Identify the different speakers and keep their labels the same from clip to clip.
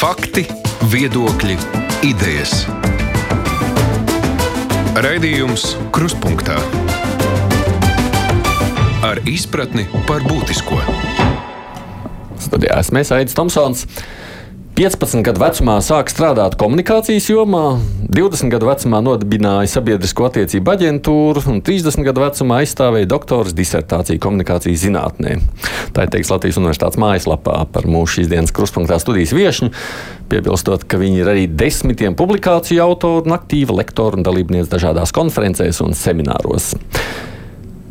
Speaker 1: Fakti, viedokļi, idejas. Raidījums Kruspunkta ar izpratni par būtisko.
Speaker 2: Studijā esmu Aits Tomsons. 15 gadu vecumā sāka strādāt komunikācijas jomā, 20 gadu vecumā nodibināja sabiedrisko attiecību aģentūru un 30 gadu vecumā aizstāvēja doktora disertāciju komunikācijas zinātnē. Tā ir teiks Latvijas Universitātes mājaslapā par mūsu šīs dienas kruspunktā studijas viesņu, piebilstot, ka viņi ir arī desmitiem publikāciju autori un aktīva lektora un dalībniece dažādās konferencēs un semināros.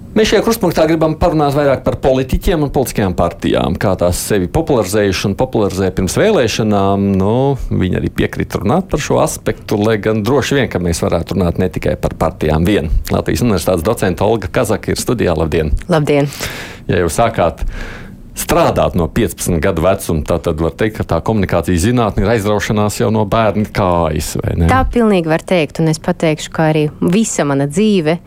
Speaker 2: Mēs šajā kruspunktā gribam parunāt vairāk par politiķiem un politiskajām partijām, kā tās sevi popularizējuši un popularizē pirms vēlēšanām. Nu, viņi arī piekrita runāt par šo aspektu, lai gan droši vien, ka mēs varētu runāt ne tikai par partijām vien. Latvijas Universitātes docente Olga Kazaka ir studijā. Labdien!
Speaker 3: Labdien!
Speaker 2: Ja jau sākāt strādāt no 15 gadu vecuma, tad, tad var teikt, ka tā komunikācijas zinātne ir aizraušanās jau no bērna kājas.
Speaker 3: Tā pilnīgi var teikt, un es pateikšu, ka arī visa mana dzīve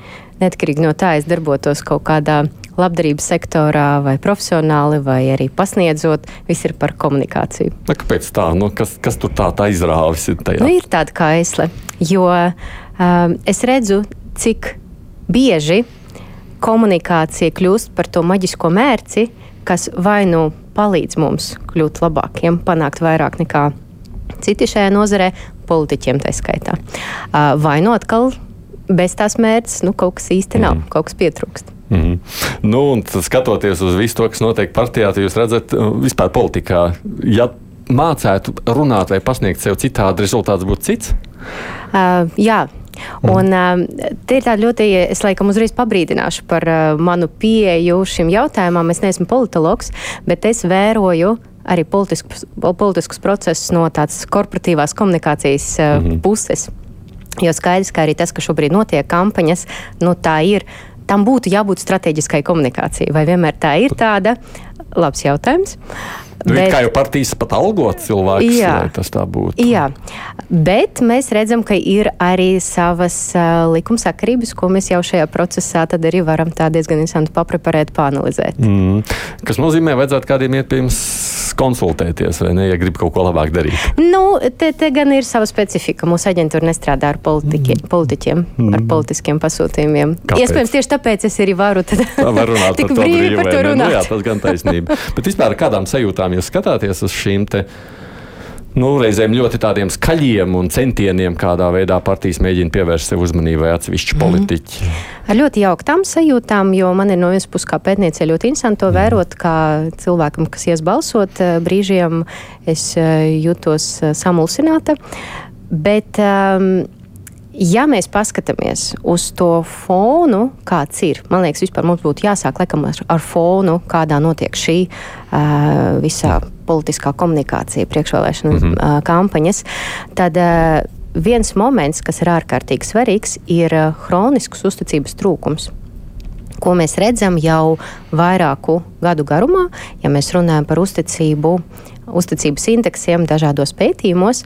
Speaker 3: neatkarīgi no tā, es darbotos kaut kādā labdarības sektorā, vai profesionāli, vai arī pasniedzot, viss ir par komunikāciju.
Speaker 2: Na, kāpēc tā? Nu, kas, kas tur tā, tā izrāvis?
Speaker 3: Nu, ir tāda kā aizle, jo um, es redzu, cik bieži komunikācija kļūst par to maģisko mērci, kas vai nu palīdz mums kļūt labākiem, panākt vairāk nekā citi šajā nozarē, politiķiem tā skaitā. Uh, vai nu atkal bez tās mērķis nu, kaut kas īsti nav, mm. kaut kas pietrūkst.
Speaker 2: Mm -hmm. nu, skatoties uz visu to, kas notiek partijā, jūs redzat, uh, vispār politikā, ja mācētu runāt vai pasniegt sev citādi, rezultāts būtu cits?
Speaker 3: Uh, jā. Mhm. Un, uh, tie ir tādi ļoti, es laikam uzreiz pabrīdināšu par uh, manu pieeju šim jautājumam. Es neesmu politologs, bet es vēroju arī politiskus, politiskus procesus no tādas korporatīvās komunikācijas uh, mm -hmm. puses. Jo skaidrs, ka arī tas, ka šobrīd notiek kampaņas, nu, tā ir. Tam būtu jābūt strateģiskai komunikācijai. Vai vienmēr tā ir tāda? Labs jautājums.
Speaker 2: Nu, bet, kā jau partijas pat algot cilvēkus, jā, lai tas tā būtu.
Speaker 3: Jā, bet mēs redzam, ka ir arī savas uh, likumsakarības, ko mēs jau šajā procesā arī varam tā diezgan interesanti papreparēt, panalizēt. Mm.
Speaker 2: Kas nozīmē, vajadzētu kādiem iet pirms konsultēties, vai ne, ja grib kaut ko labāk darīt?
Speaker 3: Nu, te, te gan ir sava specifika. Mūsu aģentūra nestrādā ar politiķi, mm. politiķiem, mm. ar politiskiem pasūtījumiem. Kāpēc? Iespējams, tieši tāpēc es arī varu tad,
Speaker 2: var runāt tik brīvi par to runāt. Nu, jā, tas gan taisnība. Bet vispār kādām sajūtām jūs skatāties uz šīm te? Nu, reizēm ļoti tādiem skaļiem un centieniem, kādā veidā partijas mēģina pievērst sev uzmanību vai atsevišķi mhm. politiķi. Mm.
Speaker 3: Ar ļoti jauktām sajūtām, jo man ir no vienas puses, kā pētniecei, ļoti interesanti to mm. vērot, kā cilvēkam, kas ies balsot, eh, brīžiem es eh, jūtos eh, samulsināta. Bet, um, Ja mēs paskatāmies uz to fonu, kāds ir, man liekas, vispār mums būtu jāsāk laikam ar, ar fonu, kādā notiek šī uh, visā politiskā komunikācija, priekšvēlēšana mm -hmm. kampaņas, tad viens moments, kas ir ārkārtīgi svarīgs, ir hronisks uzticības trūkums ko mēs redzam jau vairāku gadu garumā, ja mēs runājam par uzticību. Uzticības indeksiem dažādos pētījumos,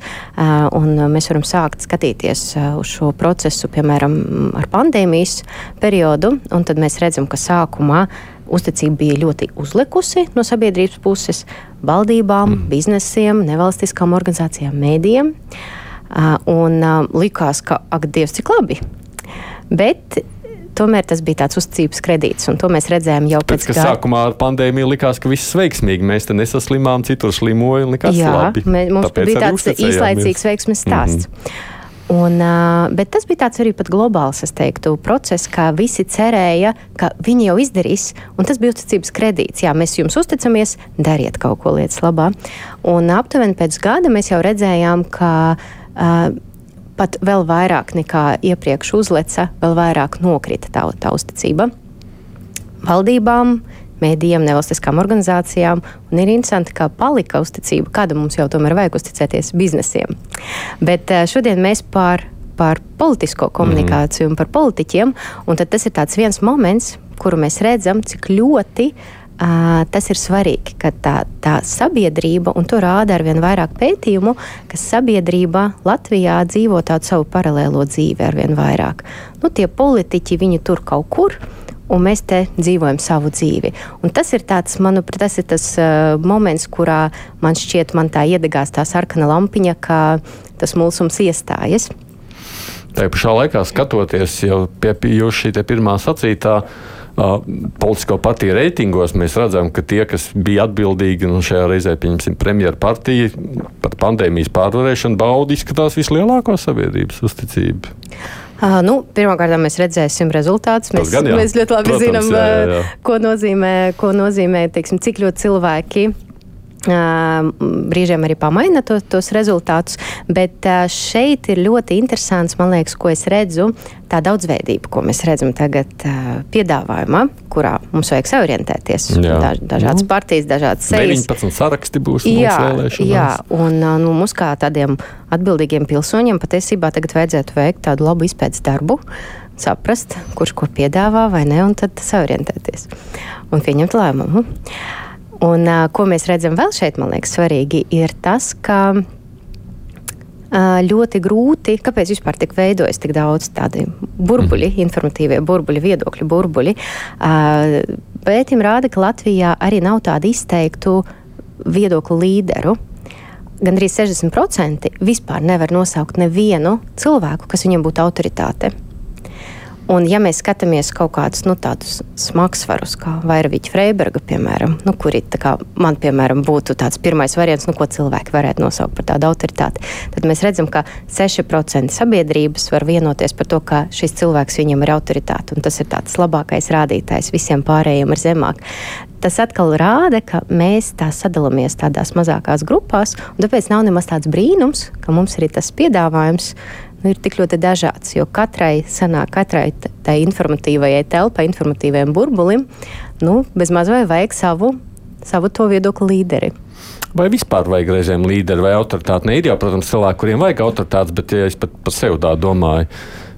Speaker 3: un mēs varam sākt skatīties uz šo procesu, piemēram, ar pandēmijas periodu. Tad mēs redzam, ka sākumā uzticība bija ļoti uzlikusi no sabiedrības puses - valdībām, mm. biznesiem, nevalstiskām organizācijām, mēdījiem. Un likās, ka, ak, Dievs, cik labi! Bet tomēr tas bija tāds uzticības kredīts, un to mēs redzējām jau pēc
Speaker 2: tam. Sākumā ar pandēmiju likās, ka viss veiksmīgi. Mēs te nesaslimām, citur slimoja un likās
Speaker 3: Jā,
Speaker 2: labi.
Speaker 3: Mē, mums Tāpēc bija tāds īslaicīgs veiksmes stāsts. Mm -hmm. Un, uh, bet tas bija tāds arī globāls, teiktu, process, kā visi cerēja, ka viņi jau izdarīs, un tas bija uzticības kredīts. Jā, mēs jums uzticamies, dariet kaut ko lietas labā. Un aptuveni pēc gada mēs jau redzējām, ka uh, pat vēl vairāk nekā iepriekš uzleca, vēl vairāk nokrita tā, tā uzticība valdībām, mēdījiem, nevalstiskām organizācijām. Un ir interesanti, kā palika uzticība, kāda mums jau tomēr vajag uzticēties biznesiem. Bet eh, šodien mēs par, par politisko komunikāciju mm. un par politiķiem, un tas ir viens moments, kuru mēs redzam, cik ļoti tas ir svarīgi, ka tā, tā sabiedrība, un to rāda ar vien vairāk pētījumu, ka sabiedrība Latvijā dzīvo tādu savu paralēlo dzīvi ar vien vairāk. Nu, tie politiķi, viņi tur kaut kur, un mēs te dzīvojam savu dzīvi. Un tas ir tāds, manuprāt, tas ir tas uh, moments, kurā man šķiet, man tā iedegās tā sarkana lampiņa, ka tas mulsums iestājas.
Speaker 2: Tā pašā laikā skatoties jau pie šī pirmā sacītā. Uh, politisko partiju reitingos mēs redzam, ka tie, kas bija atbildīgi, nu, šajā reizē, pieņemsim, premjeras partija par pandēmijas pārvarēšanu, bauda izskatās vislielāko sabiedrības uzticību.
Speaker 3: Uh, nu, Pirmkārt, mēs redzēsim rezultātus. Mēs, gan, jā. mēs ļoti labi Protams, zinām, jā, jā, jā. ko nozīmē, ko nozīmē teiksim, cik ļoti cilvēki brīžiem arī pamaina to, tos rezultātus. Bet šeit ir ļoti interesants, man liekas, ko es redzu, tā daudzveidība, ko mēs redzam tagad piedāvājumā, kurā mums vajag saorientēties. Daž, dažādas nu, partijas, dažādas sejas.
Speaker 2: 19 saraksti būs
Speaker 3: jā, jā, un nu, mums kā tādiem atbildīgiem pilsoņiem patiesībā tagad vajadzētu veikt tādu labu izpētes darbu saprast, kurš ko piedāvā vai ne, un tad saorientēties un pieņemt lēmumu. Un, uh, ko mēs redzam vēl šeit, man liekas, svarīgi ir tas, ka ļoti grūti, kāpēc vispār tik veidojas tik daudz tādi burbuļi, mm. informatīvie burbuļi, viedokļu burbuļi. Pētījumi rāda, ka Latvijā arī nav tādu izteiktu viedokļu līderu. Gan arī 60% vispār nevar nosaukt nevienu cilvēku, kas viņam būtu autoritāte. Un, ja mēs skatāmies kaut kādus nu, tādus smagsvarus, kā Vairvīķa Freiberga, piemēram, nu, kuri kā, man, piemēram, būtu tāds pirmais variants, nu, ko cilvēki varētu nosaukt par tādu autoritāti, tad mēs redzam, ka 6% sabiedrības var vienoties par to, ka šis cilvēks viņam ir autoritāte, un tas ir tāds labākais rādītājs, visiem pārējiem ir zemāk. Tas atkal rāda, ka mēs tā sadalāmies tādās mazākās grupās, un tāpēc nav nemaz tāds brīnums, ka mums ir tas piedāvājums ir tik ļoti dažāds. Jo katrai sanāk, katrai tai informatīvajai telpai, informatīvajam burbulim, nu, bez maz vai vajag savu, savu to viedokli līderi.
Speaker 2: Vai vispār vajag reizēm līderi vai autoritāti? Ne ir jau, protams, cilvēki, kuriem vajag autoritātes, bet ja es pat par sevi tā domāju.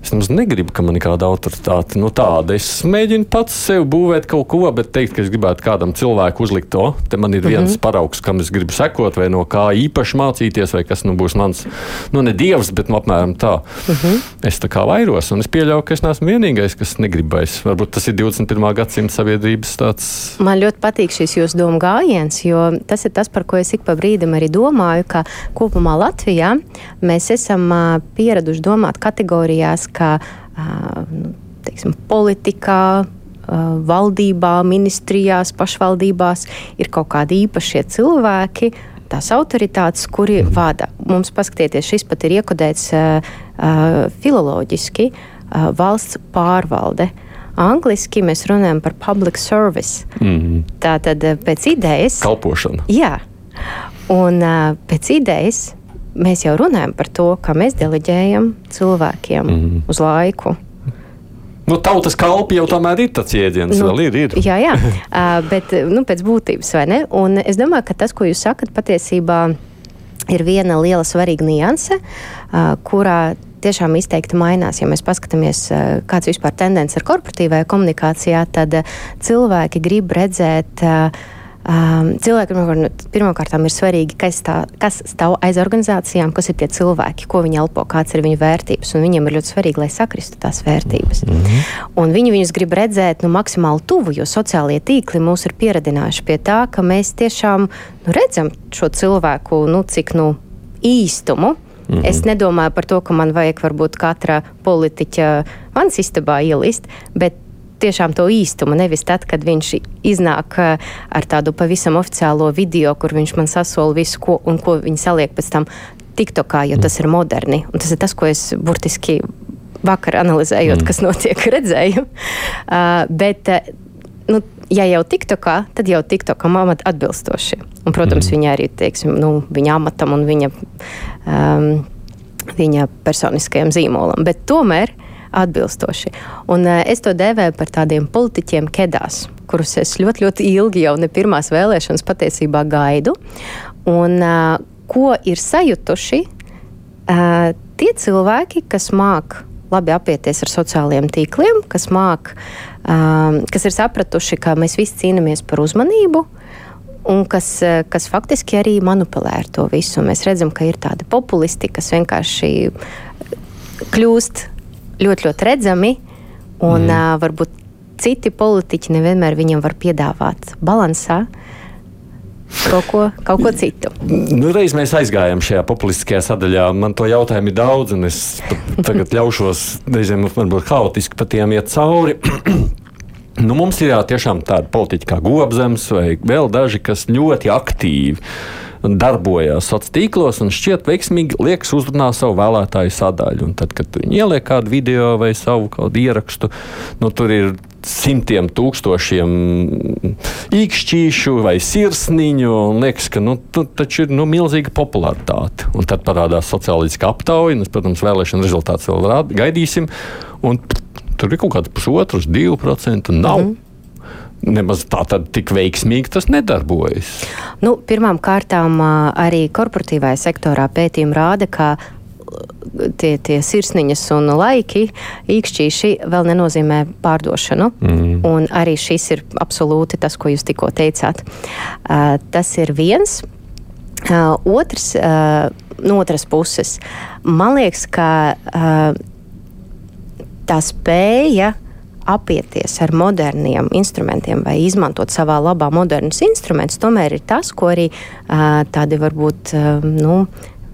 Speaker 2: Es nemaz negribu, ka man ir kāda autoritāte. Nu, tāda. Es mēģinu pats sev būvēt kaut ko, bet teikt, ka es gribētu kādam cilvēkam uzlikt to. Te man ir viens mm -hmm. paraugs, kam es gribu sekot, vai no kā īpaši mācīties, vai kas nu būs mans, nu, ne dievs, bet nu, apmēram tā. Mm -hmm. Es tā kā vairos, un es pieļauju, ka es neesmu vienīgais, kas negribēs. Varbūt tas ir 21. gadsimta sabiedrības tāds.
Speaker 3: Man ļoti patīk šis jūsu domu gājiens, jo tas ir tas, par ko es ik pa brīdim arī domāju, ka kopumā Latvijā mēs esam pieraduši domāt kategorijās, ka nu, teiksim, politikā, valdībā, ministrijās, pašvaldībās ir kaut kādi īpašie cilvēki, tās autoritātes, kuri vada. Mums paskatieties, šis pat ir iekodēts uh, filoloģiski uh, valsts pārvalde. Angliski mēs runājam par public service. Mm -hmm. Tā tad pēc idejas.
Speaker 2: Kalpošana.
Speaker 3: Jā. Un uh, pēc idejas mēs jau runājam par to, ka mēs deleģējam cilvēkiem mm -hmm. uz laiku.
Speaker 2: Nu, tautas kalpi jau tomēr ir tāds jēdziens, nu, vēl ir. ir.
Speaker 3: Jā, jā. uh, bet nu, pēc būtības, vai ne? Un es domāju, ka tas, ko jūs sakat, patiesībā ir viena liela svarīga nianse, uh, kurā tiešām izteikti mainās. Ja mēs paskatāmies, kāds vispār tendence ir korporatīvajā komunikācijā, tad cilvēki grib redzēt uh, Um, cilvēkiem pirmkārt ir svarīgi, kas, tā, kas stāv aiz organizācijām, kas ir tie cilvēki, ko viņi elpo, kādas ir viņu vērtības. Viņiem ir ļoti svarīgi, lai sakristu tās vērtības. Mm -hmm. Un viņi viņus grib redzēt nu, maksimāli tuvu, jo sociālie tīkli mūs ir pieradinājuši pie tā, ka mēs tiešām nu, redzam šo cilvēku nu, cik nu, īstumu. Mm -hmm. Es nedomāju par to, ka man vajag varbūt katra politiķa manas istabā ielist, bet tiešām to īstumu, nevis tad, kad viņš iznāk eh, ar tādu pavisam oficiālo video, kur viņš man sasola visu, ko, un ko viņi saliek pēc tam TikTokā, jo tas ir moderni. Un tas ir tas, ko es burtiski vakar analizējot, mm. kas notiek, redzēju. Uh, bet, uh, nu, ja jau TikTokā, tad jau TikTokam atbilstoši. Un, protams, mm. viņa arī, teiksim, nu, viņa amatam un viņa, um, viņa personiskajam zīmolam. Bet tomēr uh, atbilstoši. Un, uh, es to dēvēju par tādiem politiķiem kedās, kurus es ļoti, ļoti ilgi jau ne pirmās vēlēšanas patiesībā gaidu. Un, uh, ko ir sajutuši uh, tie cilvēki, kas māk labi apieties ar sociālajiem tīkliem, kas māk, um, kas ir sapratuši, ka mēs visi cīnāmies par uzmanību. Un kas, kas faktiski arī manipulē ar to visu. Mēs redzam, ka ir tādi populisti, kas vienkārši kļūst ļoti, ļoti redzami un mm. uh, varbūt citi politiķi nevienmēr viņam var piedāvāt balansā kaut ko, kaut ko citu.
Speaker 2: Nu, reiz mēs aizgājām šajā populistiskajā sadaļā. Man to jautājumu ir daudz, un es tagad ļaušos reizēm varbūt haotiski pa tiem iet cauri. Nu, mums ir jā, tiešām tāda politiķa kā Gobzems vai vēl daži, kas ļoti aktīvi darbojās sociālos tīklos un šķiet veiksmīgi liekas uzrunā savu vēlētāju sadaļu. Un tad, kad viņi ieliek kādu video vai savu ierakstu, nu, tur ir simtiem tūkstošiem īkšķīšu vai sirsniņu. Liekas, ka nu, tur taču ir nu, milzīga popularitāte. Un tad parādās sociālistiska aptauja, un, protams, vēlēšana rezultāts vēl gaidīsim. Un tur ir kaut kāds pusotrs, divi procenti. Nav. Mm -hmm nemaz tā tad tik veiksmīgi tas nedarbojas.
Speaker 3: Nu, Pirmkārt, arī korporatīvajā sektorā pētījumi rāda, ka tie, tie sirsniņas un laiki, īkšķīši vēl nenozīmē pārdošanu. Mm. Un arī šis ir absolūti tas, ko jūs tikko teicāt. Uh, tas ir viens. Uh, otrs, uh, no otras puses, man liekas, ka uh, tā spēja uh, apieties ar moderniem instrumentiem vai izmantot savā labā modernus instrumentus, tomēr ir tas, ko arī uh, tādi varbūt uh, nu,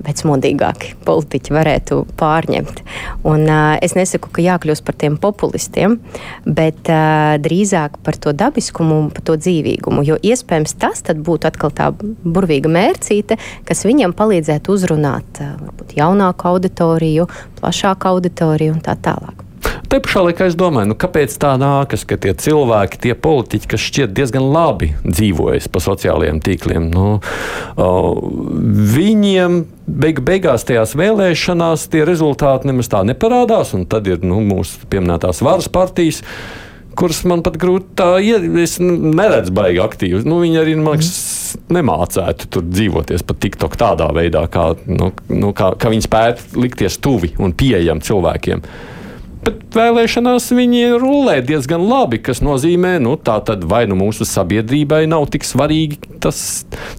Speaker 3: vecmodīgāki politiķi varētu pārņemt. Un, uh, es nesaku, ka jākļūst par tiem populistiem, bet uh, drīzāk par to dabiskumu un par to dzīvīgumu. Jo iespējams tas būtu atkal tā burvīga mērcīte, kas viņam palīdzētu uzrunāt uh, jaunāku auditoriju, plašāku auditoriju un tā tālāk.
Speaker 2: Te pašā laikā es domāju, nu, kāpēc tā nākas, ka tie cilvēki, tie politiķi, kas šķiet diezgan labi dzīvojas pa sociālajiem tīkliem, nu, viņiem beig beigās tajās vēlēšanās tie rezultāti nemaz tā neparādās, un tad ir nu, mūsu pieminētās varas partijas kuras man pat grūti tā es neredzu baigi aktīvi. Nu, viņi arī man liekas, nemācētu tur dzīvoties pat tik tādā veidā, kā, nu, nu, kā, kā viņi spētu likties tuvi un pieejami cilvēkiem. Bet vēlēšanās viņi rulē diezgan labi, kas nozīmē, nu, tā tad vai nu mūsu sabiedrībai nav tik svarīgi tas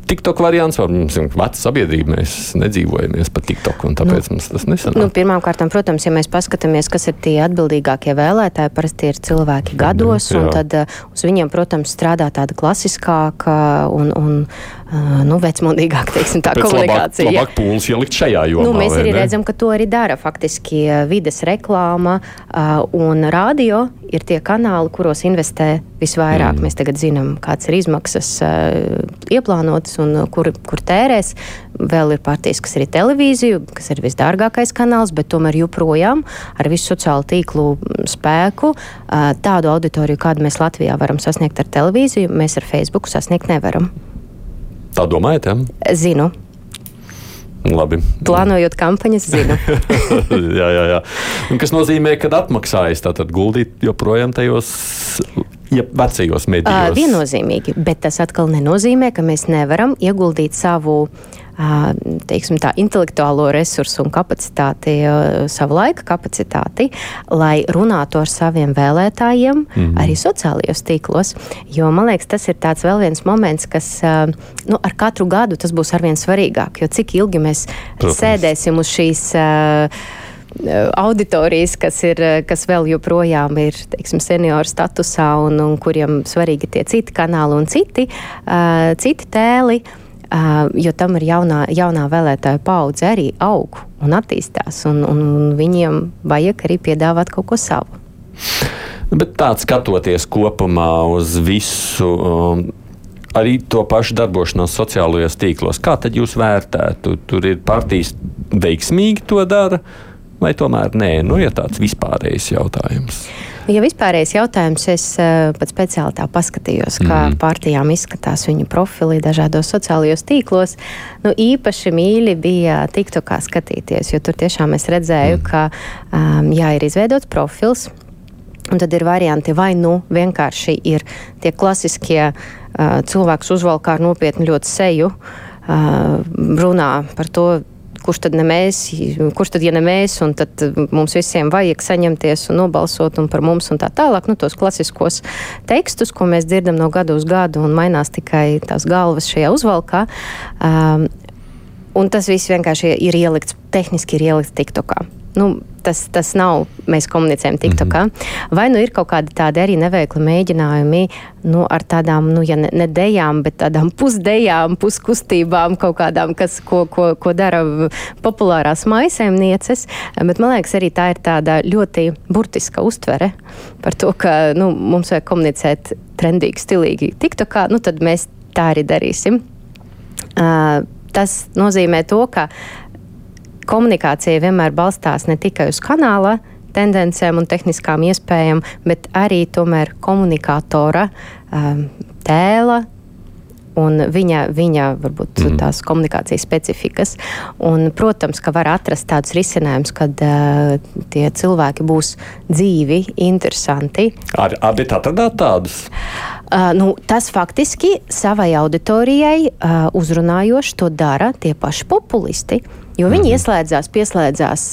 Speaker 2: TikTok variants, vai mums ir veca sabiedrība, mēs nedzīvojamies pa TikTok, un tāpēc nu, mums tas nesanāk.
Speaker 3: Nu, Pirmkārt, protams, ja mēs paskatāmies, kas ir tie atbildīgākie vēlētāji, parasti ir cilvēki gados, mm, un tad uh, uz viņiem, protams, strādā tāda klasiskāka un, un uh, nu, vecmodīgāka teiksim, tā Pēc komunikācija.
Speaker 2: Labāk, labāk pūles ielikt šajā jomā.
Speaker 3: Nu, mēs arī ne? redzam, ka to arī dara faktiski vides reklāma, Uh, un radio ir tie kanāli, kuros investē visvairāk. Mm. Mēs tagad zinām, kādas ir izmaksas uh, ieplānotas un kur, kur tērēs. Vēl ir partijas, kas ir televīzija, kas ir visdārgākais kanāls, bet tomēr joprojām ar visu sociālo tīklu spēku uh, tādu auditoriju, kādu mēs Latvijā varam sasniegt ar televīziju, mēs ar Facebook sasniegt nevaram.
Speaker 2: Tā domājat? Ja?
Speaker 3: Zinu.
Speaker 2: Labi.
Speaker 3: Plānojot kampaņas, zinu.
Speaker 2: jā, jā, jā. Un kas nozīmē, ka atmaksājas tātad guldīt joprojām tajos. Ja vecajos medijos.
Speaker 3: Uh, viennozīmīgi, bet tas atkal nenozīmē, ka mēs nevaram ieguldīt savu uh, teiksim, tā, intelektuālo resursu un kapacitāti, savu laika kapacitāti, lai runātu ar saviem vēlētājiem mm -hmm. arī sociālajos tīklos. Jo man liekas, tas ir vēl viens moments, kas nu, ar katru gadu tas būs arvien svarīgāk. Jo cik ilgi mēs Protams. sēdēsim uz šīs auditorijas, kas, ir, kas vēl joprojām ir teiksim, senioru statusā un, un kuriem svarīgi tie citi kanāli un citi, uh, citi tēli. Uh, jo tam ir jaunā, jaunā vēlētāja paudze arī aug un attīstās, un, un, un viņiem vajag arī piedāvāt kaut ko savu.
Speaker 2: Bet tāds skatoties kopumā uz visu. Um, Arī to pašu darbošanos sociālajos tīklos. Kā tad jūs vērtētu? Tur ir partijas veiksmīgi to dara, vai tomēr nē? Nu, ja tāds vispārējs jautājums.
Speaker 3: Ja vispārējais jautājums, es uh, pat speciāli tā paskatījos, kā mm. partijām izskatās viņu profili dažādos sociālajos tīklos. Nu, īpaši mīļi bija TikTokā skatīties, jo tur tiešām es redzēju, mm. ka um, jā, ir izveidots profils. Un tad ir varianti, vai nu vienkārši ir tie klasiskie uh, cilvēks uzvalkā ar nopietnu ļoti seju, uh, runā par to, kurš tad ne mēs, kurš tad ja ne mēs, un tad mums visiem vajag saņemties un nobalsot un par mums un tā tālāk, nu tos klasiskos tekstus, ko mēs dzirdam no gada uz gadu un mainās tikai tās galvas šajā uzvalkā. Um, un tas viss vienkārši ir ielikts, tehniski ir ielikts TikTokā. Nu, tas, tas nav, mēs komunicējam TikTokā. Mm -hmm. Vai nu ir kaut kādi tādi arī neveikli mēģinājumi nu, ar tādām, nu, ja ne, ne dejām, bet tādām pusdejām, puskustībām, kaut kādām, kas, ko, ko, ko dara populārās maisēmnieces. Bet man liekas, arī tā ir tāda ļoti burtiska uztvere par to, ka nu, mums vajag komunicēt trendīgi, stilīgi TikTokā, nu, tad mēs tā arī darīsim. Uh, tas nozīmē to, ka komunikācija vienmēr balstās ne tikai uz kanāla tendencēm un tehniskām iespējām, bet arī tomēr komunikatora um, tēla. Un viņa, viņa varbūt mm. tās komunikācijas specifikas. Un, protams, ka var atrast tādus risinājumus, kad uh, tie cilvēki būs dzīvi, interesanti.
Speaker 2: Ar, abi atradāt tādus?
Speaker 3: Uh, nu, tas faktiski savai auditorijai uh, uzrunājoši to dara tie paši populisti. Jo viņi mhm. ieslēdzās, pieslēdzās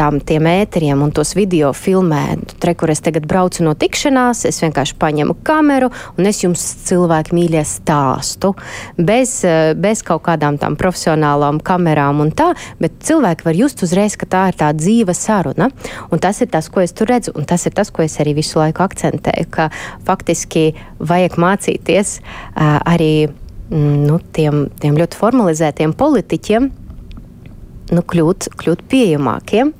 Speaker 3: tam tiem ēteriem un tos video filmē. Tre, kur es tagad braucu no tikšanās, es vienkārši paņemu kameru un es jums cilvēki mīļie stāstu. Bez, bez kaut kādām tām profesionālām kamerām un tā, bet cilvēki var just uzreiz, ka tā ir tā dzīva saruna. Un tas ir tas, ko es tur redzu, un tas ir tas, ko es arī visu laiku akcentēju, ka faktiski vajag mācīties arī nu, tiem, tiem ļoti formalizētiem politiķiem nu, kļūt, kļūt pieejamākiem.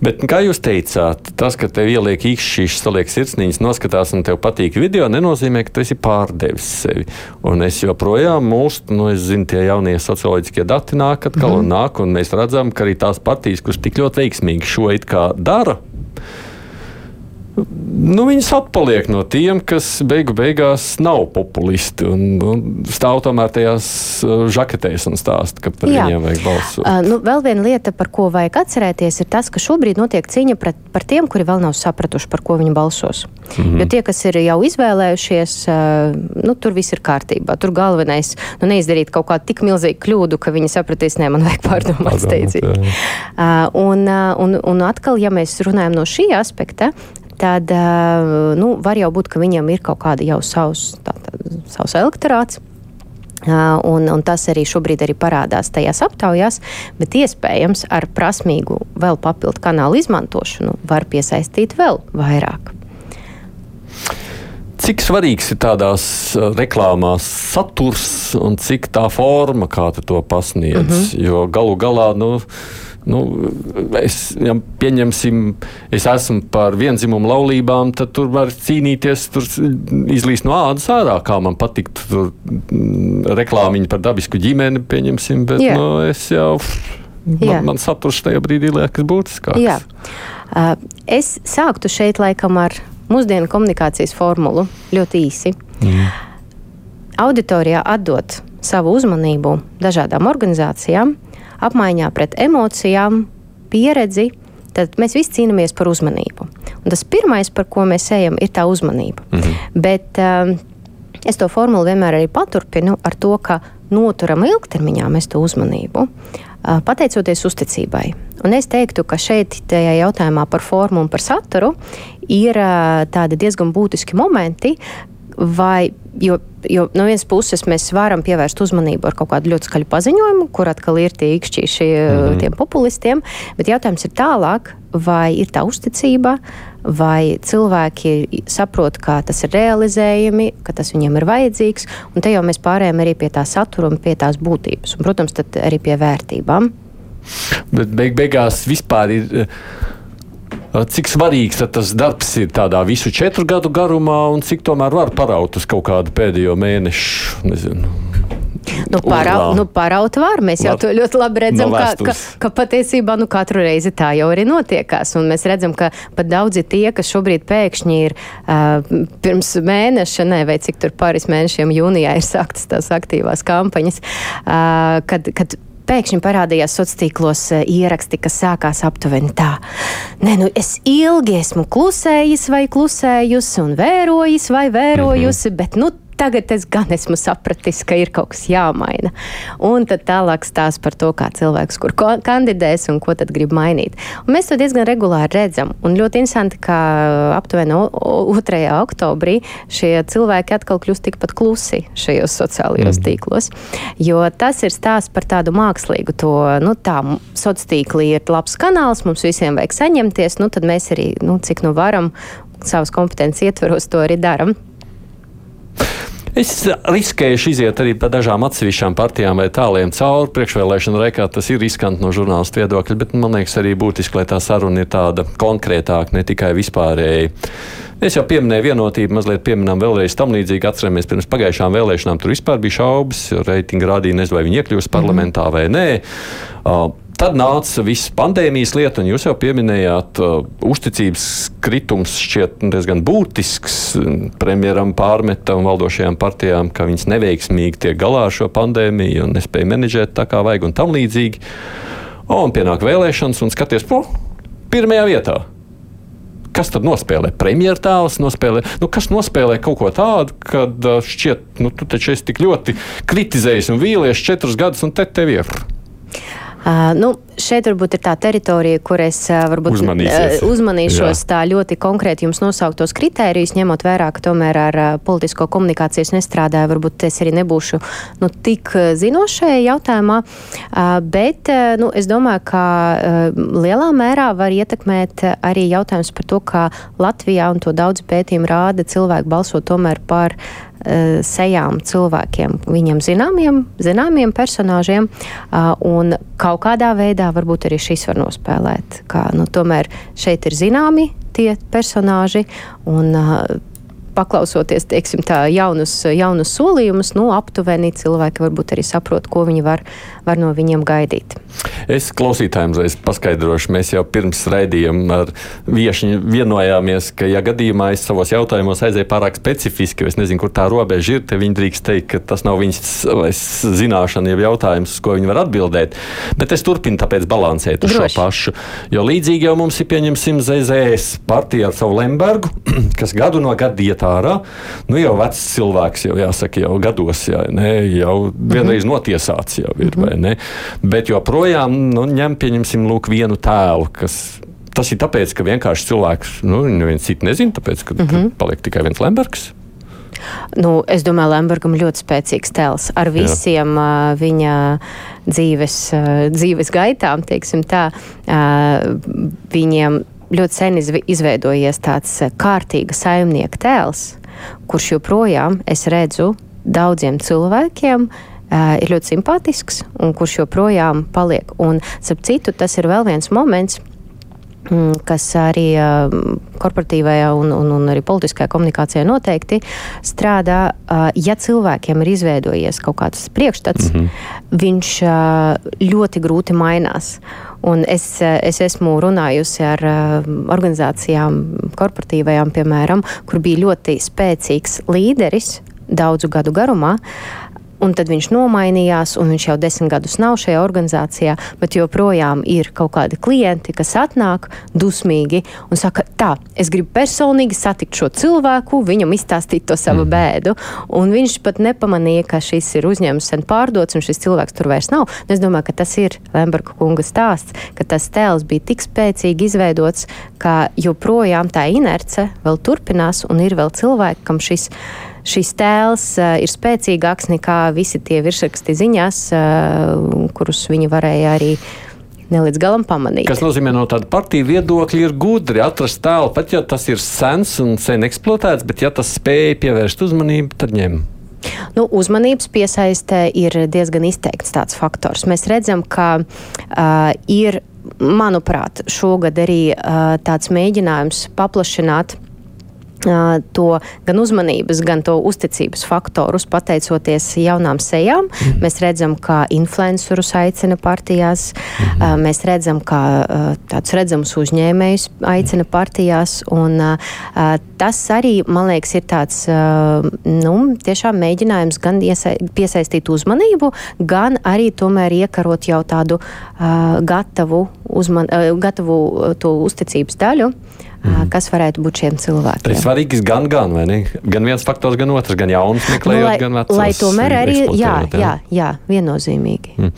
Speaker 2: Bet, kā jūs teicāt, tas, ka tev ieliek īkšķis, saliek sirsniņas, noskatās un tev patīk video, nenozīmē, ka tu esi pārdevis sevi. Un es joprojām mūžu, nu, es zinu, tie jaunie socioloģiskie dati nāk atkal mm -hmm. un nāk, un mēs redzam, ka arī tās partijas, kuras tik ļoti veiksmīgi šo it kā dara, nu, viņas atpaliek no tiem, kas beigu beigās nav populisti un, un stāv tomēr tajās uh, žaketēs un stāsta, ka par Jā. viņiem vajag balsot.
Speaker 3: Uh, nu, vēl viena lieta, par ko vajag atcerēties, ir tas, ka šobrīd notiek cīņa pret, par tiem, kuri vēl nav sapratuši, par ko viņi balsos. Mm -hmm. Jo tie, kas ir jau izvēlējušies, uh, nu, tur viss ir kārtībā. Tur galvenais nu, neizdarīt kaut kādu tik milzīgu kļūdu, ka viņi sapratīs, ne, man vajag pārdomāt steidzīgi. Uh, un, uh, un, un atkal, ja mēs runājam no šī aspekta, tad eh, nu, var jau būt, ka viņam ir kaut kāda jau savs, tā, tā, savs elektorāts. Uh, un, un tas arī šobrīd arī parādās tajās aptaujās, bet iespējams ar prasmīgu vēl papildu kanālu izmantošanu var piesaistīt vēl vairāk.
Speaker 2: Cik svarīgs ir tādās reklāmās saturs un cik tā forma, kā tu to pasniedz? Mm -hmm. Jo galu galā, nu, nu, es, ja pieņemsim, es esmu par vienzimumu laulībām, tad tur var cīnīties, tur izlīst no ādas ārā, kā man patīk. Tur mm, reklāmiņa par dabisku ģimeni, pieņemsim, bet yeah. nu, es jau. Man, man saturs tajā brīdī liekas būtiskāks. Jā.
Speaker 3: Uh, es sāktu šeit laikam ar mūsdienu komunikācijas formulu ļoti īsi. Mm. Auditorijā atdot savu uzmanību dažādām organizācijām, apmaiņā pret emocijām, pieredzi, tad mēs visi cīnāmies par uzmanību. Un tas pirmais, par ko mēs ejam, ir tā uzmanība. -hmm. Bet um, es to formulu vienmēr arī paturpinu ar to, ka noturam ilgtermiņā mēs to uzmanību, uh, pateicoties uzticībai. Un es teiktu, ka šeit, tajā jautājumā par formu un par saturu, ir uh, tādi diezgan būtiski momenti, vai, jo, jo no vienas puses mēs varam pievērst uzmanību ar kaut kādu ļoti skaļu paziņojumu, kur atkal ir tie īkšķīši mm -hmm. tiem populistiem, bet jautājums ir tālāk, vai ir tā uzticība, vai cilvēki saprot, kā tas ir realizējami, ka tas viņiem ir vajadzīgs, un te jau mēs pārējām arī pie tā satura un pie tās būtības, un, protams, arī pie vērtībām.
Speaker 2: Bet beig beigās vispār ir Cik svarīgs tas darbs ir tādā visu četru gadu garumā, un cik tomēr var paraut uz kaut kādu pēdējo mēnešu? Nezinu.
Speaker 3: Nu, parau, nu, paraut var. Mēs jau to ļoti labi redzam, no ka, ka, ka patiesībā nu, katru reizi tā jau arī notiekās. Un mēs redzam, ka pat daudzi tie, kas šobrīd pēkšņi ir uh, pirms mēneša, ne, vai cik tur pāris mēnešiem jūnijā ir sāktas tās aktīvās kampaņas, uh, kad, kad pēkšņi parādījās sociālos tīklos eh, ieraksti, kas sākās aptuveni tā. Nē, nu es ilgi esmu klusējis vai klusējusi un vērojis vai vērojusi, mm -hmm. bet nu tagad es gan esmu sapratis, ka ir kaut kas jāmaina. Un tad tālāk stāsta par to, kā cilvēks, kur kandidēs un ko tad grib mainīt. Un mēs to diezgan regulāri redzam. Un ļoti interesanti, ka aptuveni 2. oktobrī šie cilvēki atkal kļūst tikpat klusi šajos sociālajos mm. tīklos. Jo tas ir stāsts par tādu mākslīgu to, nu tā, sociālā tīkli ir labs kanāls, mums visiem vajag saņemties, nu tad mēs arī, nu, cik nu varam, savas kompetences ietveros to arī darām.
Speaker 2: Es riskējuši iziet arī pa dažām atsevišķām partijām vai tāliem cauri priekšvēlēšanu reikā. Tas ir riskanti no žurnālistu viedokļa, bet man liekas arī būtiski, lai tā saruna ir tāda konkrētāka, ne tikai vispārēji. Es jau pieminēju vienotību, mazliet pieminām vēlreiz tam līdzīgi. Atceramies, pirms pagājušām vēlēšanām tur vispār bija šaubas, reitingi rādīja, nezinu, vai viņi iekļūs parlamentā vai nē. Uh, Tad nāca viss pandēmijas lieta, un jūs jau pieminējāt, uh, uzticības kritums šķiet diezgan būtisks. Premjeram pārmeta un valdošajām partijām, ka viņas neveiksmīgi tiek galā ar šo pandēmiju un nespēja menedžēt tā kā vajag un tam līdzīgi. Un pienāk vēlēšanas un skaties, po, pirmajā vietā. Kas tad nospēlē? Premjertēls nospēlē. Nu, kas nospēlē kaut ko tādu, kad uh, šķiet, nu, tu taču esi tik ļoti kritizējis un vīlies četrus gadus, un te tev ir.
Speaker 3: Uh, nu, šeit varbūt ir tā teritorija, kur es varbūt uzmanīšos Jā. tā ļoti konkrēti jums nosauktos kritērijus, ņemot vērā, ka tomēr ar politisko komunikāciju es nestrādāju. Varbūt es arī nebūšu nu, tik zinošajā jautājumā, bet nu, es domāju, ka lielā mērā var ietekmēt arī jautājums par to, kā Latvijā, un to daudz pētījumu rāda, cilvēki balso tomēr par sejām cilvēkiem, viņam zināmiem, zināmiem personāžiem, un kaut kādā veidā varbūt arī šis var nospēlēt. Kā, nu, tomēr šeit ir zināmi tie personāži, un paklausoties teiksim, tā, jaunus, jaunus solījumus, nu, aptuveni cilvēki varbūt arī saprot, ko viņi var, var no viņiem gaidīt.
Speaker 2: Es klausītājiem uzreiz paskaidrošu, mēs jau pirms raidījuma ar viešņu vienojāmies, ka, ja gadījumā es savos jautājumos aizēju pārāk specifiski, es nezinu, kur tā robeža ir, tad viņi drīkst teikt, ka tas nav viņas zināšana, jau jautājums, uz ko viņi var atbildēt. Bet es turpinu tāpēc balansēt uz šo pašu. Jo līdzīgi jau mums ir pieņemsim ZZS partija ar savu Lembergu, kas gadu no gada iet ārā. Nu, jau vecs cilvēks, jau jāsaka, jau gados, jā, ne, jau vienreiz mm -hmm. notiesāts jau ir, mm -hmm. Bet joprojām nu, ņem, pieņemsim, lūk, vienu tēlu, kas Tas ir tāpēc, ka vienkārši cilvēks, nu, neviens cits nezina, tāpēc, ka mm -hmm. paliek tikai viens Lembergs.
Speaker 3: Nu, es domāju, Lembergam ļoti spēcīgs tēls ar visiem Jā. uh, viņa dzīves, uh, dzīves gaitām, teiksim tā. Uh, viņiem ļoti sen izveidojies tāds eh, kārtīga saimnieka tēls, kurš joprojām es redzu daudziem cilvēkiem. Uh, ir ļoti simpātisks un kurš joprojām paliek. Un, ap citu, tas ir vēl viens moments, mm, kas arī uh, korporatīvajā un, un, un arī politiskajā komunikācijā noteikti strādā. Uh, ja cilvēkiem ir izveidojies kaut kāds priekšstats, mm -hmm. viņš uh, ļoti grūti mainās. Un es, es esmu runājusi ar uh, organizācijām, korporatīvajām, piemēram, kur bija ļoti spēcīgs līderis daudzu gadu garumā. Un tad viņš nomainījās, un viņš jau desmit gadus nav šajā organizācijā, bet joprojām ir kaut kādi klienti, kas atnāk dusmīgi un saka, tā, es gribu personīgi satikt šo cilvēku, viņam izstāstīt to savu mm. bēdu. Un viņš pat nepamanīja, ka šis ir uzņēmums sen pārdots, un šis cilvēks tur vairs nav. Un es domāju, ka tas ir Lemberga kunga stāsts, ka tas tēls bija tik spēcīgi izveidots, ka joprojām tā inerce vēl turpinās, un ir vēl cilvēki, kam šis ir šis tēls uh, ir spēcīgāks nekā visi tie virsraksti ziņās, uh, kurus viņi varēja arī ne līdz galam pamanīt.
Speaker 2: Tas nozīmē, no tāda partija viedokļa ir gudri atrast tēlu, pat ja tas ir sens un sen eksploatēts, bet ja tas spēja pievērst uzmanību, tad ņem.
Speaker 3: Nu, uzmanības piesaistē ir diezgan izteikts tāds faktors. Mēs redzam, ka uh, ir, manuprāt, šogad arī uh, tāds mēģinājums paplašināt to gan uzmanības, gan to uzticības faktorus, pateicoties jaunām sejām. Mm. Mēs redzam, kā influencerus aicina partijās, mm. mēs redzam, kā tādus redzamus uzņēmējus aicina partijās, un tas arī, man liekas, ir tāds, nu, tiešām mēģinājums gan piesaistīt uzmanību, gan arī tomēr iekarot jau tādu gatavu, uzman, gatavu to uzticības daļu mm. kas varētu būt šiem cilvēkiem.
Speaker 2: Tas ir svarīgs gan, gan, gan viens faktors, gan otrs, gan jauns meklējot, nu, lai, gan vecus.
Speaker 3: Lai tomēr arī, jā, jā, jā, viennozīmīgi. Mm.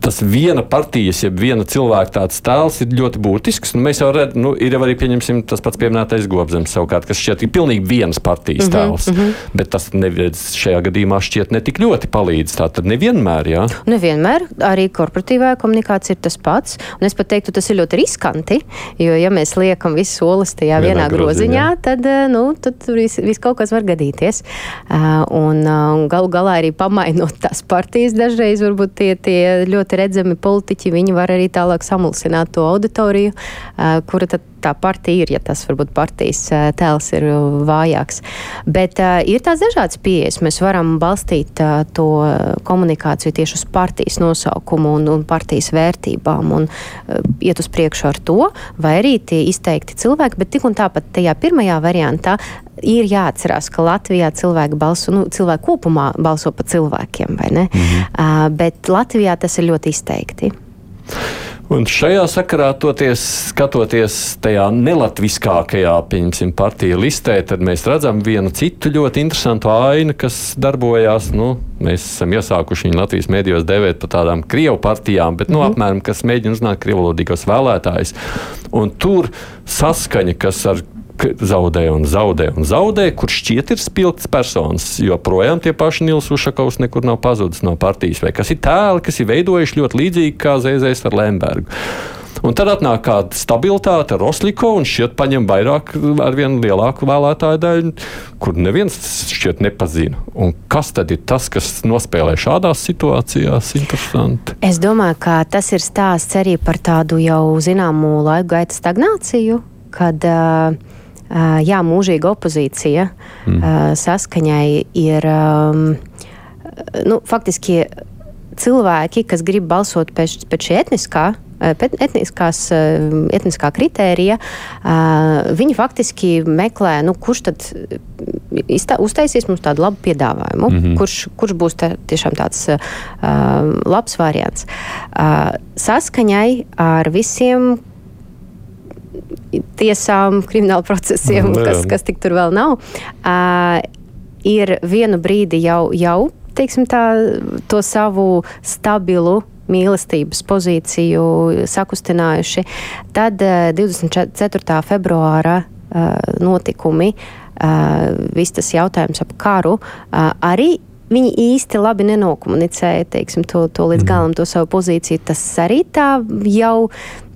Speaker 2: Tas viena partijas, jeb viena cilvēka tāds tēls ir ļoti būtisks. Nu, mēs jau redzam, nu, ir jau arī pieņemsim tas pats pieminētais Gobzems savukārt, kas šķiet ir pilnīgi vienas partijas mm -hmm, tēls. Mm -hmm. Bet tas neviens šajā gadījumā šķiet ne tik ļoti palīdz. Tā tad nevienmēr, jā?
Speaker 3: Nevienmēr. Arī korporatīvā komunikācija ir tas pats. Un es pat teiktu, tas ir ļoti riskanti, jo ja mēs liekam visu solis tajā vienā, vienā groziņā, groziņā, tad, nu, tad viss vis kaut kas var gadīties. Un, un galu galā arī pamainot tās partijas dažreiz varbūt tie, tie ļoti redzami politiķi, viņi var arī tālāk samulsināt to auditoriju, kura tad tā partija ir, ja tas varbūt partijas tēls ir vājāks. Bet uh, ir tās dažādas pieejas. Mēs varam balstīt uh, to komunikāciju tieši uz partijas nosaukumu un, un partijas vērtībām un uh, iet uz priekšu ar to, vai arī tie izteikti cilvēki, bet tik un tāpat tajā pirmajā variantā ir jāatcerās, ka Latvijā cilvēki balso, nu, cilvēki kopumā balso par cilvēkiem, vai ne? Mm -hmm. uh, bet Latvijā tas ir ļoti izteikti.
Speaker 2: Un šajā sakarā, toties, skatoties tajā nelatviskākajā partiju listē, tad mēs redzam vienu citu ļoti interesantu ainu, kas darbojās. Nu, mēs esam iesākuši viņu Latvijas mēdījos dēvēt par tādām krievu partijām, bet nu, mm -hmm. apmēram kas mēģina uzzināt krievlodīgos vēlētājus. Un tur saskaņa, kas ar zaudē un zaudē un zaudē, kurš šķiet ir spilgts personas. Joprojām tie paši Nils Ušakovs nekur nav pazudis no partijas, vai kas ir tēli, kas ir veidojuši ļoti līdzīgi kā Zēzēs ar Lembergu. Un tad atnāk kāda stabilitāte ar Osliko un šķiet paņem vairāk, ar vien lielāku vēlētāju daļu, kur neviens šķiet nepazina. Un kas tad ir tas, kas nospēlē šādās situācijās? Interesanti.
Speaker 3: Es domāju, ka tas ir stāsts arī par tādu jau zināmu laiku gaita stagnāciju, kad uh, jā, mūžīga opozīcija mm. saskaņai ir nu, faktiski cilvēki, kas grib balsot pēc, pēc šī etniskā. Etniskās, etniskā kritērija, viņi faktiski meklē, nu, kurš tad iztā, uztaisīs mums tādu labu piedāvājumu, mm -hmm. kurš, kurš būs tā, tiešām tāds uh, labs variants. Uh, saskaņai ar visiem tiesām, krimināla procesiem, no, kas, kas tik tur vēl nav, uh, ir vienu brīdi jau, jau teiksim, tā, to savu stabilu mīlestības pozīciju sakustinājuši. Tad 24. februāra notikumi, viss tas jautājums ap karu, arī viņi īsti labi nenokomunicēja teiksim, to, to līdz mhm. galam, to savu pozīciju. Tas arī tā jau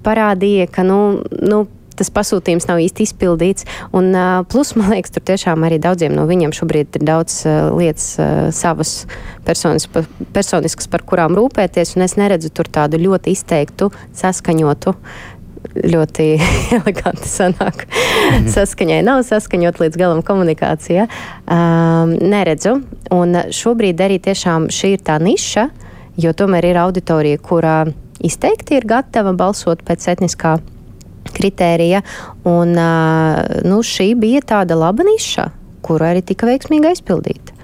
Speaker 3: parādīja, ka nu, nu, tas pasūtījums nav īsti izpildīts. Un, plus, man liekas, tur tiešām arī daudziem no viņiem šobrīd ir daudz lietas savas personis, personiskas, par kurām rūpēties, un es neredzu tur tādu ļoti izteiktu, saskaņotu ļoti eleganti sanāk. Mm -hmm. Saskaņai nav saskaņot līdz galam komunikācijā. Um, neredzu. Un šobrīd arī tiešām šī ir tā niša, jo tomēr ir auditorija, kurā izteikti ir gatava balsot pēc etniskā kritērija. Un, nu, šī bija tāda laba niša, kuru arī tika veiksmīgi aizpildīta.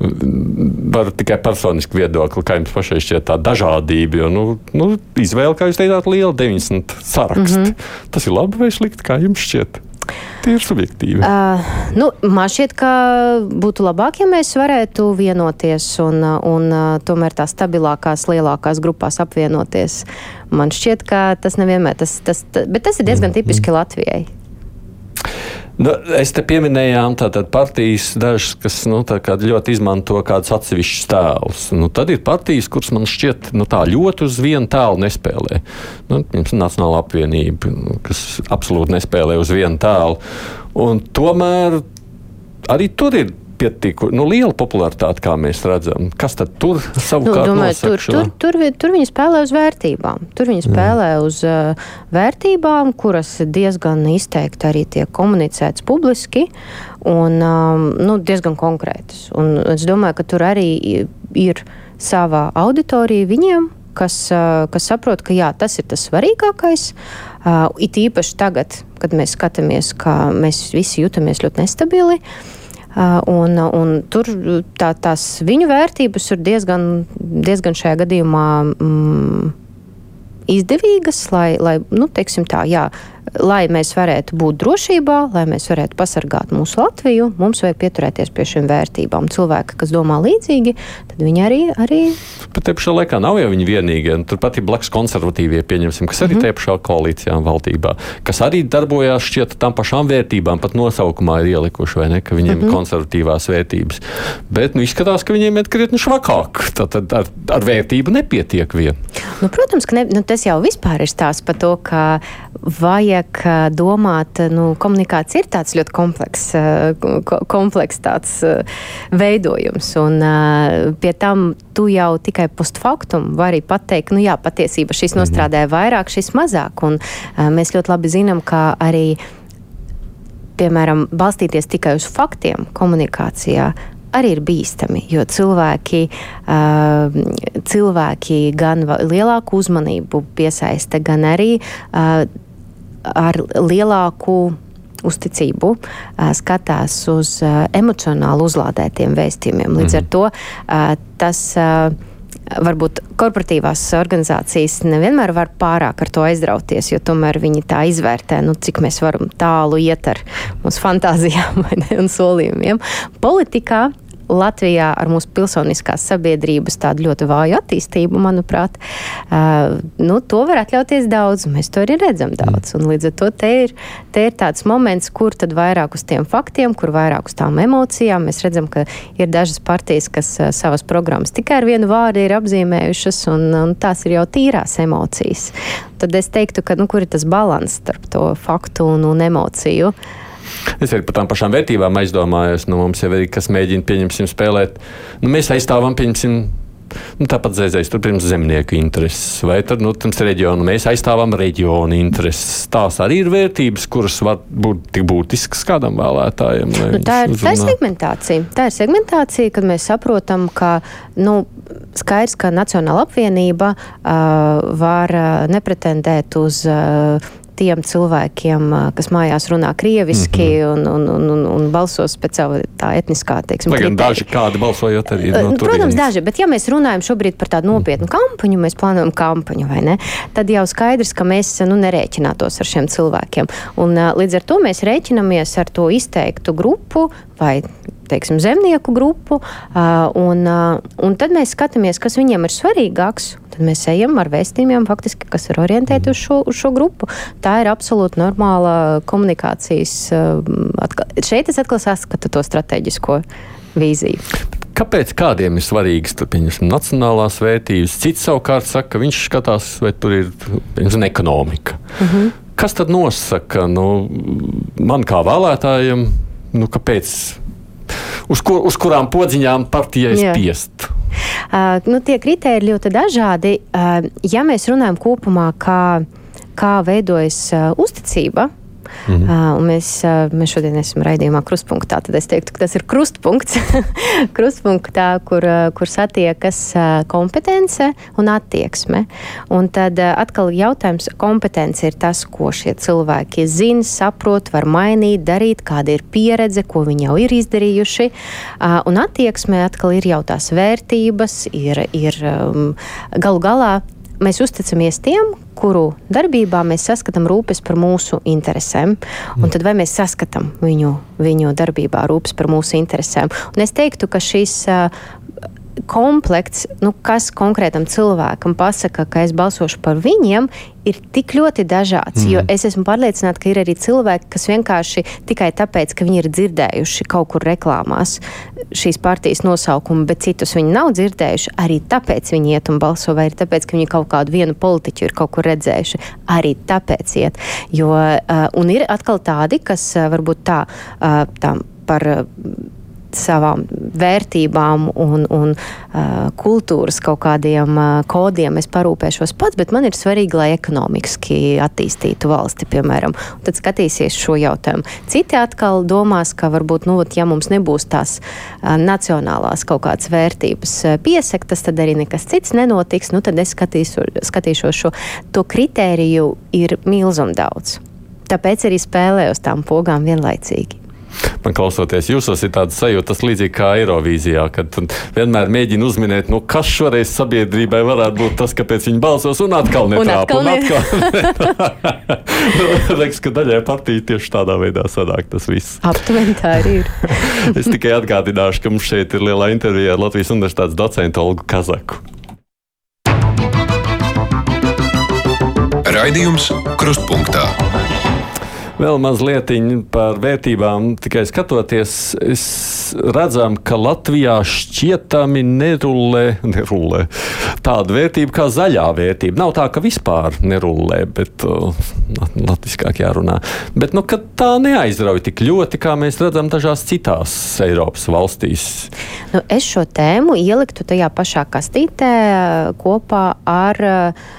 Speaker 2: Var tikai personiski viedokli, kā jums pašai šķiet tā dažādība. Jo, nu, nu, izvēle, kā jūs teicāt, liela 90 saraksti. Mm -hmm. Tas ir labi vai slikti, kā jums šķiet? Tīri subjektīvi. Uh,
Speaker 3: nu, man šķiet, ka būtu labāk, ja mēs varētu vienoties un, un tomēr tās stabilākās, lielākās grupās apvienoties. Man šķiet, ka tas nevienmēr tas, tas, tas bet tas ir diezgan mm, tipiski mm. Latvijai.
Speaker 2: Nu, es te pieminējām tātad partijas dažas, kas nu, ļoti izmanto kādus atsevišķus tēlus. Nu, tad ir partijas, kuras man šķiet nu, ļoti uz vienu tēlu nespēlē. Nu, Nacionāla apvienība, kas absolūti nespēlē uz vienu tēlu. Un tomēr arī tur ir pietiku nu, liela popularitāte, kā mēs redzam. Kas tad tur savukārt nu, domāju,
Speaker 3: tur, tur, tur, tur viņi spēlē uz vērtībām. Tur viņi spēlē Jā. uz uh, vērtībām, kuras diezgan izteikti arī tiek komunicētas publiski un um, nu, diezgan konkrētas. Un es domāju, ka tur arī ir sava auditorija viņiem, kas, uh, kas saprot, ka jā, tas ir tas svarīgākais. Uh, it īpaši tagad, kad mēs skatāmies, ka mēs visi jūtamies ļoti nestabili. Uh, Un, un tur tā, tās viņu vērtības ir diezgan, diezgan šajā gadījumā mm, izdevīgas, lai, lai nu, teiksim tā, jā, lai mēs varētu būt drošībā, lai mēs varētu pasargāt mūsu Latviju, mums vajag pieturēties pie šīm vērtībām. Cilvēki, kas domā līdzīgi, tad viņi arī. arī...
Speaker 2: Bet te pašā laikā nav jau viņi vienīgie. Turpat ir blakus konservatīvie, pieņemsim, kas arī mm -hmm. te pašā koalīcijā un valdībā, kas arī darbojās šķiet tam pašām vērtībām, pat nosaukumā ir ielikuši, vai ne, ka viņiem mm -hmm. ir konservatīvās vērtības. Bet nu, izskatās, ka viņiem ir krietni švakāk. Tad, tad ar, ar vērtību nepietiek vien.
Speaker 3: Nu, protams, ka ne, nu, tas jau vispār ir stāsts par to, ka vajag domāt, nu, komunikācija ir tāds ļoti komplekss, kompleks tāds veidojums. Un pie tam tu jau tikai postfaktum vari pateikt, nu jā, patiesībā šis mhm. nostrādāja vairāk, šis mazāk. Un mēs ļoti labi zinām, ka arī, piemēram, balstīties tikai uz faktiem komunikācijā arī ir bīstami, jo cilvēki, uh, cilvēki gan lielāku uzmanību piesaista, gan arī uh, ar lielāku uzticību skatās uz emocionāli uzlādētiem vēstījumiem. Līdz ar mhm. to tas varbūt korporatīvās organizācijas nevienmēr var pārāk ar to aizrauties, jo tomēr viņi tā izvērtē, nu, cik mēs varam tālu iet ar mūsu fantāzijām un solījumiem. Politikā Latvijā ar mūsu pilsoniskās sabiedrības tādu ļoti vāju attīstību, manuprāt, uh, nu, to var atļauties daudz. Mēs to arī redzam daudz. Un līdz ar to te ir, te ir tāds moments, kur tad vairāk uz tiem faktiem, kur vairāk uz tām emocijām. Mēs redzam, ka ir dažas partijas, kas uh, savas programmas tikai ar vienu vārdu ir apzīmējušas, un, un tās ir jau tīrās emocijas. Tad es teiktu, ka nu, kur ir tas līdzsvars starp to faktu un, un emociju.
Speaker 2: Es arī par tām pašām vērtībām aizdomājos. Nu, mums jau ir kas mēģina, pieņemsim, spēlēt. Nu, mēs aizstāvam, pieņemsim, Nu, tāpat zēzēs, tur pirms zemnieku intereses, vai tad, nu, tas reģionu, mēs aizstāvam reģionu intereses. Tās arī ir vērtības, kuras var būt tik būtiskas kādam vēlētājam.
Speaker 3: Nu, tā, ir, tā ir segmentācija. Tā ir segmentācija, kad mēs saprotam, ka, nu, skaidrs, ka Nacionāla apvienība uh, var uh, nepretendēt uz uh, tiem cilvēkiem, kas mājās runā krieviski mm -hmm. un, un, un, un, un balsos pēc sava tā etniskā, teiksim,
Speaker 2: Lai gan daži kādi balsojot arī.
Speaker 3: No, Protams, daži, bet ja mēs runājam šobrīd par tādu nopietnu -hmm. kampaņu, mēs plānojam kampaņu, vai ne, tad jau skaidrs, ka mēs nu, nerēķinātos ar šiem cilvēkiem. Un līdz ar to mēs rēķinamies ar to izteiktu grupu vai teiksim, zemnieku grupu, un, un tad mēs skatāmies, kas viņiem ir svarīgāks. Tad mēs ejam ar vēstījumiem, faktiski, kas ir orientēti uz šo, uz šo grupu. Tā ir absolūti normāla komunikācijas. Atkal, šeit es atkal saskatu to strateģisko vīziju.
Speaker 2: Kāpēc kādiem ir svarīgas nacionālās vērtības? Cits savukārt saka, ka viņš skatās, vai tur ir piemēram, ekonomika. Uh mhm. -huh. Kas tad nosaka nu, man kā vēlētājam, nu, kāpēc uz, kur, uz kurām podziņām partijai spiest?
Speaker 3: Uh, nu, tie kriteriji ļoti dažādi. Uh, ja mēs runājam kopumā, kā, kā veidojas uh, uzticība Mm -hmm. uh, mēs, uh, mēs šodien esam raidījumā krustpunktā. Tad es teiktu, ka tas ir krustpunkts, krustpunktā, kur, uh, kur satiekas uh, kompetence un attieksme. Un tad uh, atkal jautājums, kompetence ir tas, ko šie cilvēki zina, saprot, var mainīt, darīt, kāda ir pieredze, ko viņi jau ir izdarījuši. Uh, un attieksme atkal ir jau tās vērtības, ir, ir um, galu galā mēs uzticamies tiem, kuru darbībā mēs saskatām rūpes par mūsu interesēm. Un mm. tad vai mēs saskatām viņu, viņu darbībā rūpes par mūsu interesēm? Un es teiktu, ka šis komplekts, nu, kas konkrētam cilvēkam pasaka, ka es balsošu par viņiem, ir tik ļoti dažāds. Mm. Jo es esmu pārliecināta, ka ir arī cilvēki, kas vienkārši tikai tāpēc, ka viņi ir dzirdējuši kaut kur reklāmās šīs partijas nosaukumu, bet citus viņi nav dzirdējuši, arī tāpēc viņi iet un balso, vai arī tāpēc, ka viņi kaut kādu vienu politiķu ir kaut kur redzējuši, arī tāpēc iet. Jo, uh, un ir atkal tādi, kas uh, varbūt tā, uh, tā par. Savām vērtībām un, un uh, kultūras kaut kādiem uh, kodiem es parūpēšos pats, bet man ir svarīgi, lai ekonomiski attīstītu valsti, piemēram. Un tad skatīsies šo jautājumu. Citi atkal domās, ka varbūt, nu, ja mums nebūs tās uh, nacionālās kaut kādas vērtības uh, piesaktas, tad arī nekas cits nenotiks. Nu, tad es skatīšu, skatīšos šo. To kritēriju ir milzum daudz. Tāpēc arī spēlēju uz tām pogām vienlaicīgi.
Speaker 2: Man klausoties, jūsos ir tāds sajūta, tas līdzīgi kā Eirovīzijā, kad vienmēr mēģina uzminēt, nu, kas šoreiz sabiedrībai varētu būt tas, kāpēc viņi balsos un atkal netrāpa. Un atkal, un atkal nu, Liekas, ka daļai partija tieši tādā veidā sanāk tas viss.
Speaker 3: Aptuveni tā arī ir.
Speaker 2: es tikai atgādināšu, ka mums šeit ir lielā intervijā ar Latvijas Universitātes docentu Olgu Kazaku.
Speaker 1: Raidījums Krustpunktā.
Speaker 2: Vēl mazliet par vērtībām, tikai skatoties, redzam, ka Latvijā šķietami nerulē, nerulē tāda vērtība kā zaļā vērtība. Nav tā, ka vispār nerulē, bet uh, latviskāk jārunā. Bet nu, tā neaizrauja tik ļoti, kā mēs redzam dažās citās Eiropas valstīs.
Speaker 3: Nu, es šo tēmu ieliktu tajā pašā kastītē kopā ar uh,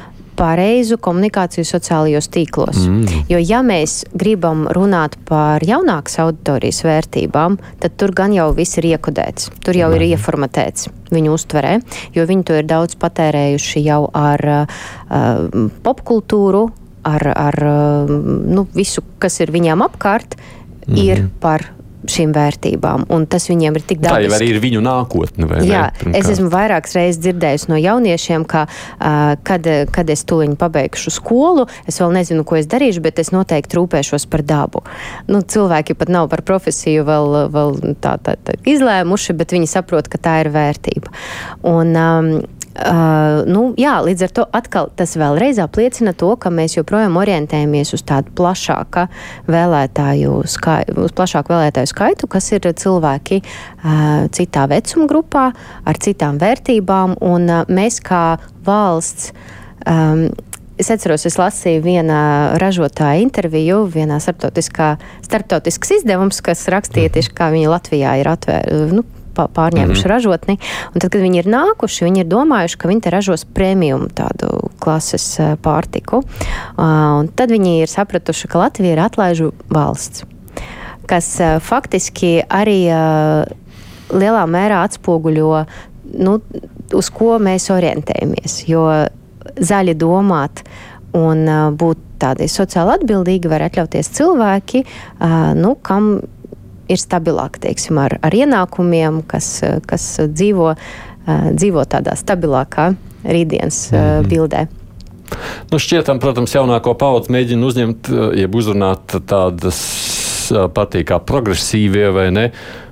Speaker 3: pareizu komunikāciju sociālajos tīklos. Mm. Jo, ja mēs gribam runāt par jaunākas auditorijas vērtībām, tad tur gan jau viss ir iekodēts, tur jau mm. ir ieformatēts viņu uztverē, jo viņi to ir daudz patērējuši jau ar uh, popkultūru, ar, ar uh, nu, visu, kas ir viņām apkārt, mm. ir par šīm vērtībām. Un tas viņiem ir tik daudz.
Speaker 2: Tā jau arī ir viņu nākotne.
Speaker 3: Jā, ne? es esmu vairākas reizes dzirdējusi no jauniešiem, ka, uh, kad, kad es tuliņu pabeigšu skolu, es vēl nezinu, ko es darīšu, bet es noteikti rūpēšos par dabu. Nu, cilvēki pat nav par profesiju vēl, vēl tā, tā, tā izlēmuši, bet viņi saprot, ka tā ir vērtība. Un, um, Uh, nu, jā, līdz ar to atkal tas vēlreiz apliecina to, ka mēs joprojām orientējamies uz tādu plašāku vēlētāju, skai, uz plašāku vēlētāju skaitu, kas ir cilvēki uh, citā vecuma grupā, ar citām vērtībām, un uh, mēs kā valsts. Um, Es atceros, es lasīju vienā ražotāja interviju, vienā starptautiskas izdevums, kas rakstīja tieši, kā viņi Latvijā ir atvērti. Nu, pārņēmuši mm -hmm. ražotni. Un tad, kad viņi ir nākuši, viņi ir domājuši, ka viņi te ražos premium tādu klases pārtiku. Un tad viņi ir sapratuši, ka Latvija ir atlaižu valsts, kas faktiski arī lielā mērā atspoguļo, nu, uz ko mēs orientējamies. Jo zaļi domāt un būt tādi sociāli atbildīgi var atļauties cilvēki, nu, kam ir stabilāki teiksim, ar, ar ienākumiem, kas, kas dzīvo, dzīvo tādā stabilākā rītdienas mm bildē.
Speaker 2: Nu, šķietam, protams, jaunāko paudzi mēģina uzņemt, jeb uzrunāt tādas patīk kā progresīvie vai ne.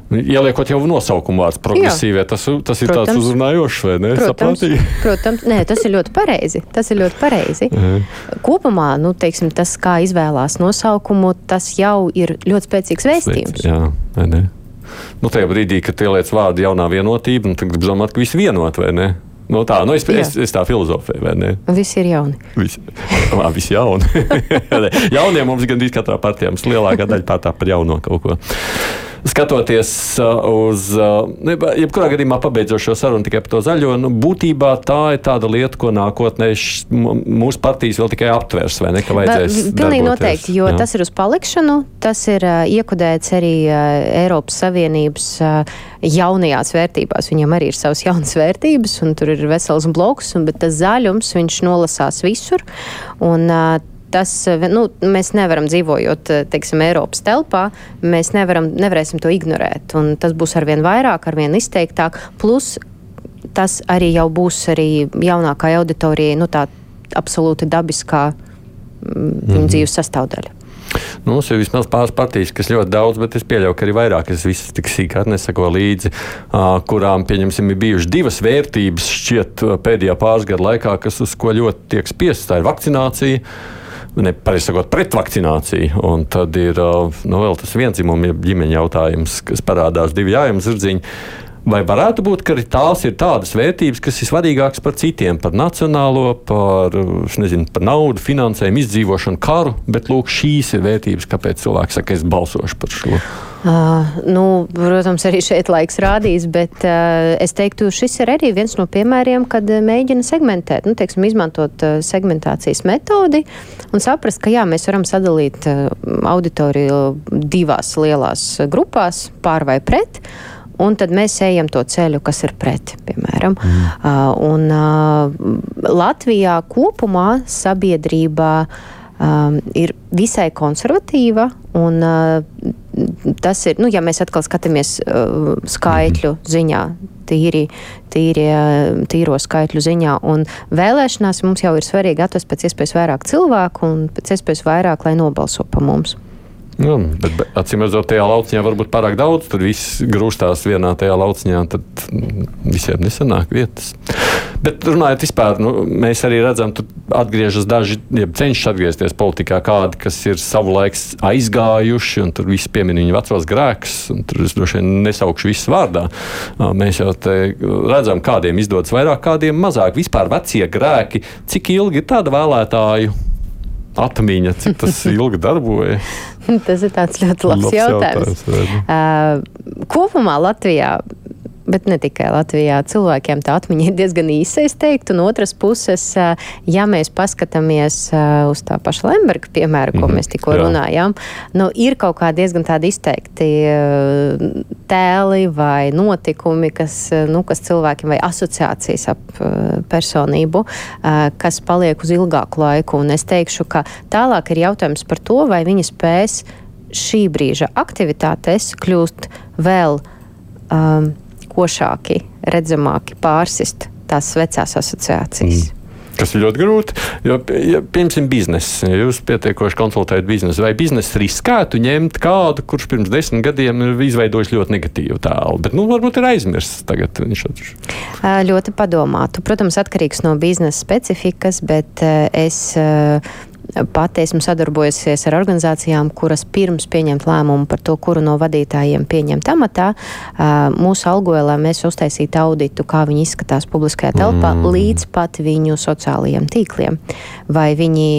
Speaker 2: Ieliekot jau nosaukumu vārds progresīvie, tas, tas ir protams, tāds uzrunājošs, vai ne?
Speaker 3: Protams, protams nē, tas ir ļoti pareizi. Tas ir ļoti pareizi. Kopumā, nu, teiksim, tas, kā izvēlās nosaukumu, tas jau ir ļoti spēcīgs vēstījums.
Speaker 2: Jā, vai ne? Nu, tajā brīdī, kad ieliec vārdu jaunā vienotība, nu, tad grib domāt, ka visi vienot, vai ne? Nu, tā, nu, es, Jā. es, es tā filozofēju, vai ne?
Speaker 3: Visi ir jauni.
Speaker 2: Visi, Lā, visi jauni. Jaunie mums gandrīz katrā partijā, mums lielākā daļa pārtā par jauno kaut ko skatoties uh, uz, uh, jebkurā gadījumā pabeidzot šo sarunu tikai par to zaļo, nu, būtībā tā ir tāda lieta, ko nākotnē mūsu partijas vēl tikai aptvers, vai ne?
Speaker 3: Pilnīgi darboties. noteikti, jo Jā. tas ir uz palikšanu, tas ir uh, iekodēts arī uh, Eiropas Savienības uh, jaunajās vērtībās. Viņam arī ir savas jaunas vērtības, un tur ir vesels bloks, un, bet tas zaļums, viņš nolasās visur. Un, uh, tas, nu, mēs nevaram dzīvojot, teiksim, Eiropas telpā, mēs nevaram, nevarēsim to ignorēt. Un tas būs arvien vairāk, arvien izteiktāk. Plus tas arī jau būs arī jaunākā auditorijai, nu, tā absolūti dabiskā mm, viņu mm. dzīves sastāvdaļa.
Speaker 2: Nu, mums ir vismaz pāris partijas, kas ļoti daudz, bet es pieļauju, ka arī vairāk. Es visas tik sīkāk nesako līdzi, kurām, pieņemsim, ir bijušas divas vērtības šķiet pēdējā pāris gadu laikā, kas uz ko ļoti tiek spiestas. Tā ir vakcinācija nepareizi sakot, pretvakcināciju. Un tad ir nu, vēl tas vienzimuma ģimeņa jautājums, kas parādās divi jājumi zirdziņi. Vai varētu būt, ka tās ir tādas vērtības, kas ir svarīgākas par citiem, par nacionālo, par, nezinu, par naudu, finansējumu, izdzīvošanu, karu, bet lūk, šīs ir vērtības, kāpēc cilvēks saka, es balsošu par šo?
Speaker 3: Uh, nu, protams, arī šeit laiks rādīs, bet uh, es teiktu, šis ir arī viens no piemēriem, kad mēģina segmentēt, nu, teiksim, izmantot uh, segmentācijas metodi un saprast, ka jā, mēs varam sadalīt uh, auditoriju divās lielās grupās, pār vai pret. Un tad mēs ejam to ceļu, kas ir pret, piemēram. Mm. Uh, un uh, Latvijā kopumā sabiedrībā um, ir visai konservatīva un uh, tas ir, nu, ja mēs atkal skatāmies uh, skaitļu ziņā, tīri, tīri, tīro skaitļu ziņā. Un vēlēšanās mums jau ir svarīgi atrast pēc iespējas vairāk cilvēku un pēc iespējas vairāk, lai nobalso pa mums.
Speaker 2: Nu, bet, bet acīm redzot, tajā lauciņā var būt pārāk daudz. Tad viss grūstās vienā tajā lauciņā, tad visiem nesanāk vietas. Bet runājot vispār, nu, mēs arī redzam, ka atgriežas daži, ja cenšas atgriezties politikā, kādi, kas ir savulaik aizgājuši, un tur viss piemin viņu vecos grēkus. Tur es droši vien nesaukšu visus vārdā. Mēs jau redzam, kādiem izdodas vairāk, kādiem mazāk. Vispār vecie grēki, cik ilgi ir tāda vēlētāju atmiņa, cik tas ilgi darbojas?
Speaker 3: Tas ir tāds ļoti labs, labs jautājums. jautājums uh, kopumā Latvijā bet ne tikai Latvijā. Cilvēkiem tā atmiņa ir diezgan īsa, es teiktu. No otras puses, ja mēs paskatāmies uz tā paša Lemberga piemēru, ko mm -hmm, mēs tikko jā. runājām, nu, ir kaut kā diezgan tādi izteikti tēli vai notikumi, kas, nu, kas cilvēkiem vai asociācijas ap personību, kas paliek uz ilgāku laiku. Un es teikšu, ka tālāk ir jautājums par to, vai viņi spēs šī brīža aktivitātes kļūt vēl um, košāki, redzamāki, pārsist tās vecās asociācijas. Mm.
Speaker 2: Tas ir ļoti grūti. Jo, ja, piemēram, biznesa. Ja jūs pietiekoši konsultējat biznesu, vai biznesa riskētu ņemt kādu, kurš pirms desmit gadiem ir izveidojis ļoti negatīvu tēlu, bet nu, varbūt ir aizmirsts tagad.
Speaker 3: Ļoti padomātu. Protams, atkarīgs no biznesa specifikas, bet es pati esmu sadarbojusies ar organizācijām, kuras pirms pieņemt lēmumu par to, kuru no vadītājiem pieņemt amatā, mūsu algojumā mēs uztaisītu auditu, kā viņi izskatās publiskajā telpā, mm. līdz pat viņu sociālajiem tīkliem. Vai viņi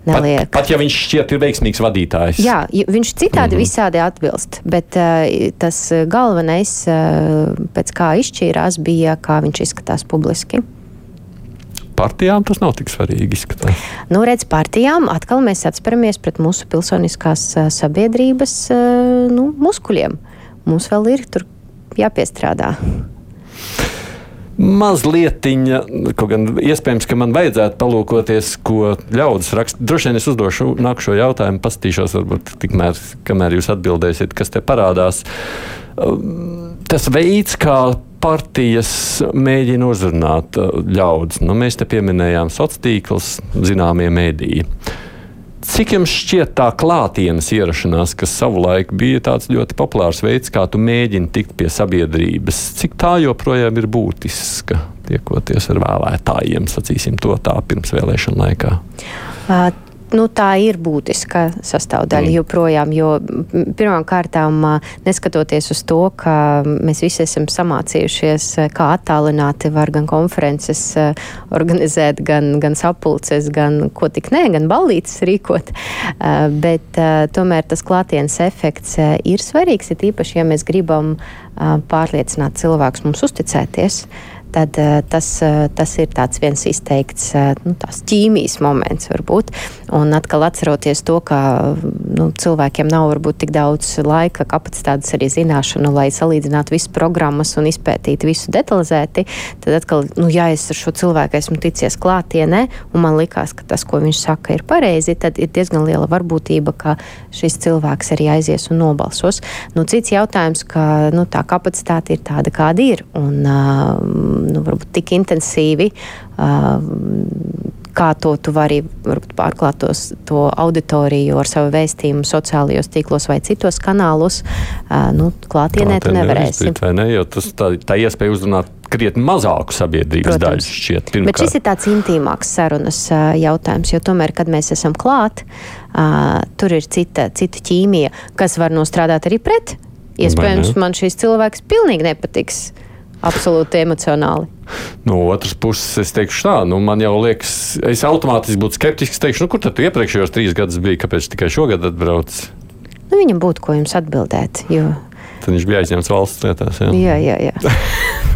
Speaker 3: Neliek.
Speaker 2: Pat, pat ja viņš šķiet ir veiksmīgs vadītājs.
Speaker 3: Jā, viņš citādi mm -hmm. visādi atbilst, bet uh, tas galvenais, uh, pēc kā izšķīrās, bija, kā viņš izskatās publiski
Speaker 2: partijām tas nav tik svarīgi izskatās.
Speaker 3: Nu, redz, partijām atkal mēs atsperamies pret mūsu pilsoniskās sabiedrības nu, muskuļiem. Mums vēl ir tur jāpiestrādā.
Speaker 2: Mazliet, kaut gan iespējams, ka man vajadzētu palūkoties, ko ļaudis raksta. Droši vien es uzdošu nākamo jautājumu, paskatīšos, varbūt tikmēr, kamēr jūs atbildēsiet, kas te parādās. Tas veids, kā partijas mēģina uzrunāt uh, ļaudis. Nu, mēs te pieminējām sociālos tīklus, zināmie mēdīji. Cik jums šķiet tā klātienes ierašanās, kas savulaik bija tāds ļoti populārs veids, kā tu mēģini tikt pie sabiedrības, cik tā joprojām ir būtiska tiekoties ar vēlētājiem, sacīsim to tā pirms vēlēšana laikā?
Speaker 3: Uh, nu, tā ir būtiska sastāvdaļa mm. joprojām. Jo pirmkārt, neskatoties uz to, ka mēs visi esam samācījušies, kā attālināti var gan konferences organizēt, gan, gan sapulces, gan ko tik nē, gan ballītes rīkot. Bet tomēr tas klātienes efekts ir svarīgs, ir īpaši, ja mēs gribam pārliecināt cilvēkus mums uzticēties tad uh, tas, uh, tas ir viens izteikts uh, nu, ķīmijas moments, varbūt. Un atkal atceroties to, ka nu, cilvēkiem nav varbūt tik daudz laika, kapacitātes arī zināšanu, lai salīdzinātu visas programmas un izpētītu visu detalizēti, tad atkal, nu, ja es ar šo cilvēku esmu ticies klātienē, un man likās, ka tas, ko viņš saka, ir pareizi, tad ir diezgan liela varbūtība, ka šis cilvēks arī aizies un nobalsos. Nu, cits jautājums, ka nu, tā kapacitāte ir tāda, kāda ir. Un, uh, nu, varbūt tik intensīvi. Uh, kā to tu vari pārklāt tos, to auditoriju ar savu vēstījumu sociālajos tīklos vai citos kanālos, uh, nu, klātienē tu nevarēsi.
Speaker 2: Vai ne, jo tas tā, tā iespēja uzrunāt krietni mazāku sabiedrības Protams. daļu šķiet.
Speaker 3: Pirmkārt. Bet šis ir tāds intīmāks sarunas uh, jautājums, jo tomēr, kad mēs esam klāt, uh, tur ir cita, cita ķīmija, kas var nostrādāt arī pret. Iespējams, man šis cilvēks pilnīgi nepatiks. Absolūti emocionāli.
Speaker 2: No otras puses, es teikšu, tā, nu, man jau liekas, es automātiski būtu skeptisks. Teikšu, nu, kur tad iepriekšējos trīs gadus biji, kāpēc tikai šogad atbrauc?
Speaker 3: Nu, viņam būtu ko jums atbildēt. Jo...
Speaker 2: Tad viņš bija aizņemts valsts lietās. Jā,
Speaker 3: jā, jā. jā.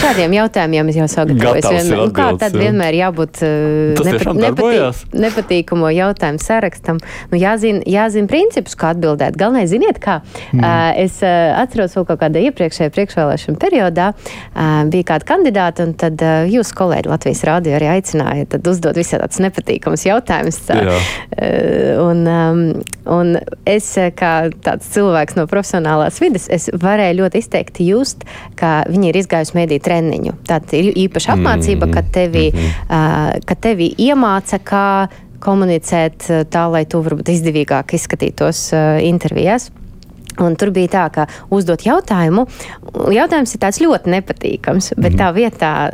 Speaker 3: Šādiem jautājumiem es jau
Speaker 2: ir
Speaker 3: Nu, kā tad vienmēr jābūt uh,
Speaker 2: Tas tiešām darbojās?
Speaker 3: nepatīkamo jautājumu sarakstam. Nu, jāzina, jāzina principus, kā atbildēt. Galvenais, ziniet, kā. Mm. Uh, es uh, atceros vēl kaut kādā iepriekšējā priekšvēlēšana periodā. Uh, bija kāda kandidāta, un tad uh, jūs, kolēģi, Latvijas rādio arī aicināja uzdot visādus nepatīkamus jautājumus. Tā,
Speaker 2: Jā.
Speaker 3: uh, un, um, un es, kā tāds cilvēks no profesionālās vidas, es varēju ļoti izteikti just, ka viņi ir izgājuši mediju treniņu. Tāda ir īpaša apmācība,
Speaker 2: Mhm.
Speaker 3: kad tevi, uh, kad tevi iemāca, kā komunicēt tā, lai tu varbūt izdevīgāk izskatītos uh, intervijās. Un tur bija tā, ka uzdot jautājumu. Jautājums ir tāds ļoti nepatīkams, bet tā vietā,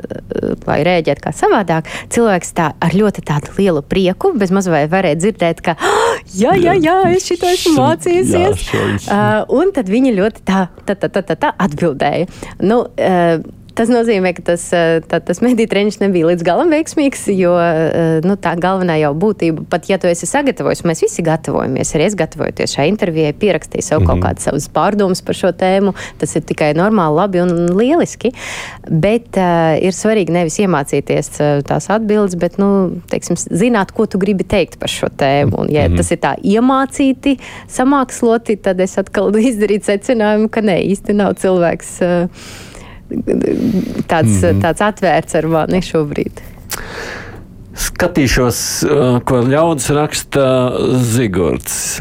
Speaker 3: lai rēģētu kā savādāk, cilvēks tā ar ļoti tādu lielu prieku, bez maz vai varēja dzirdēt, ka, "Ah, jā, jā, jā, es šito esmu
Speaker 2: Jā,
Speaker 3: mācījusies.
Speaker 2: viņas-
Speaker 3: Uh, un tad viņi ļoti tā, tā, tā, tā, tā, tā atbildēja. Nu, uh, Tas nozīmē, ka tas, uh, tā, tas mediju treniņš nebija līdz galam veiksmīgs, jo uh, nu, tā galvenā jau būtība, pat ja tu esi sagatavojis, mēs visi gatavojamies, arī es gatavojoties šai intervijai, pierakstīju sev mm -hmm. kaut kādas savas pārdomas par šo tēmu. Tas ir tikai normāli, labi un lieliski. Bet uh, ir svarīgi nevis iemācīties tās atbildes, bet nu, teiksim, zināt, ko tu gribi teikt par šo tēmu. Un, ja mm -hmm. tas ir tā iemācīti, samāksloti, tad es atkal izdarītu secinājumu, ka nē, īsti nav cilvēks. Uh, Tāds, mm -hmm. tāds atvērts ar mani šobrīd.
Speaker 2: Skatīšos, ko ļaudis raksta Zigords.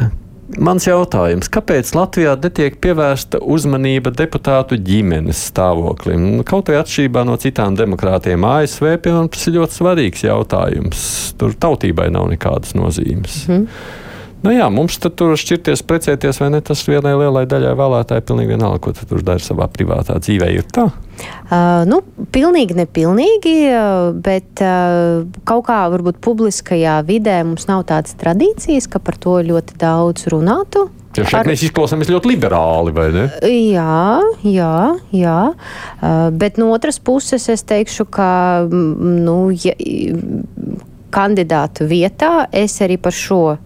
Speaker 2: Mans jautājums, kāpēc Latvijā netiek pievērsta uzmanība deputātu ģimenes stāvoklim? Kaut vai atšķirībā no citām demokrātiem ASV, piemēram, tas ir ļoti svarīgs jautājums. Tur tautībai nav nekādas nozīmes. Mm. Nu jā, mums tur šķirties, precēties vai ne, tas vienai lielai daļai vēlētāji pilnīgi vienalga, ko tu tur dari savā privātā dzīvē. Ir tā?
Speaker 3: Uh, nu, pilnīgi nepilnīgi, uh, bet uh, kaut kā varbūt publiskajā vidē mums nav tādas tradīcijas, ka par to ļoti daudz runātu.
Speaker 2: Jo šeit
Speaker 3: Ar-
Speaker 2: mēs izklausāmies ļoti liberāli, vai ne?
Speaker 3: Jā, jā, jā. Uh, bet no otras puses es teikšu, ka mm, nu, ja, kandidātu vietā es arī par šo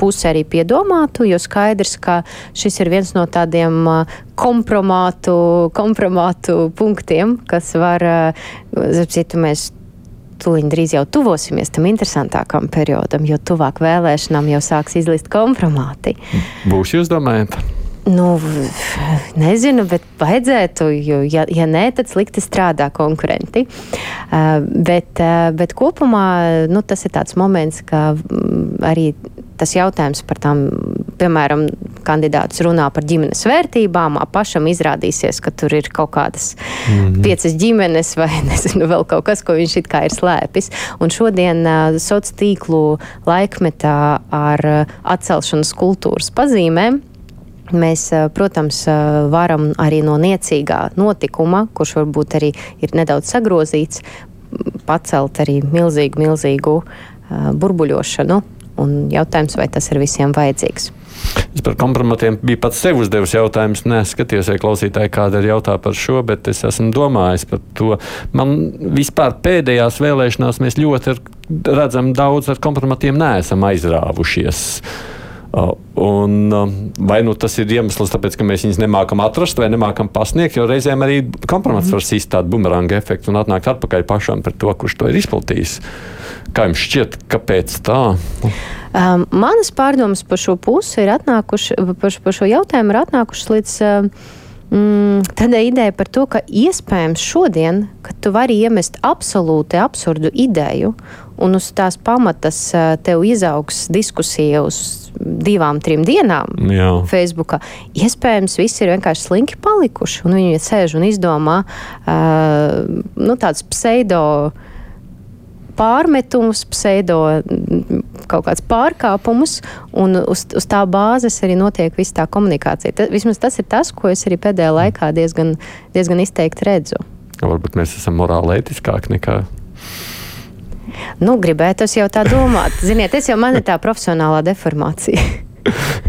Speaker 3: pusi arī piedomātu, jo skaidrs, ka šis ir viens no tādiem kompromātu, kompromātu punktiem, kas var, uh, citu, mēs tūlīt drīz jau tuvosimies tam interesantākam periodam, jo tuvāk vēlēšanām jau sāks izlist kompromāti.
Speaker 2: Būs jūs domājat?
Speaker 3: Nu, nezinu, bet vajadzētu, jo, ja, ja nē, tad slikti strādā konkurenti. Uh, bet, uh, bet kopumā nu, tas ir tāds moments, ka arī tas jautājums par tām, piemēram, kandidāts runā par ģimenes vērtībām, pašam izrādīsies, ka tur ir kaut kādas mm -hmm. piecas ģimenes vai nezinu, vēl kaut kas, ko viņš it kā ir slēpis. Un šodien uh, sociālo tīklu laikmetā ar uh, atcelšanas kultūras pazīmēm. Mēs, protams, varam arī no niecīgā notikuma, kurš varbūt arī ir nedaudz sagrozīts, pacelt arī milzīgu, milzīgu burbuļošanu. Un jautājums, vai tas ir visiem vajadzīgs?
Speaker 2: Es par kompromatiem biju pats sev uzdevis jautājumus. Nē, skaties, vai klausītāji kāda ir jautā par šo, bet es esmu domājis par to. Man vispār pēdējās vēlēšanās mēs ļoti ar, redzam daudz ar kompromatiem neesam aizrāvušies. Uh, Un, vai nu tas ir iemesls, tāpēc, ka mēs viņus nemākam atrast vai nemākam pasniegt, jo reizēm arī kompromats var sīst tādu bumeranga efektu un atnākt atpakaļ pašam par to, kurš to ir izplatījis. Kā jums šķiet, kāpēc tā?
Speaker 3: Um, manas pārdomas par šo pusi ir atnākušas, par, par šo jautājumu ir atnākušas līdz. Um, Mm, tādai idejai par to, ka iespējams šodien, kad tu vari iemest absolūti absurdu ideju, un uz tās pamatas uh, tev izaugs diskusija uz divām, trim dienām,
Speaker 2: Jā.
Speaker 3: Facebookā. Iespējams, visi ir vienkārši slinki palikuši, un viņi sēž un izdomā uh, nu, tādus pseido pārmetumus, pseido kaut kādus pārkāpumus, un uz, uz tā bāzes arī notiek viss tā komunikācija. Ta, vismaz tas ir tas, ko es arī pēdējā laikā diezgan, diezgan izteikti redzu.
Speaker 2: Varbūt mēs esam morāli ētiskāki nekā
Speaker 3: Nu, gribētu es jau tā domāt. Ziniet, es jau man ir tā profesionālā deformācija.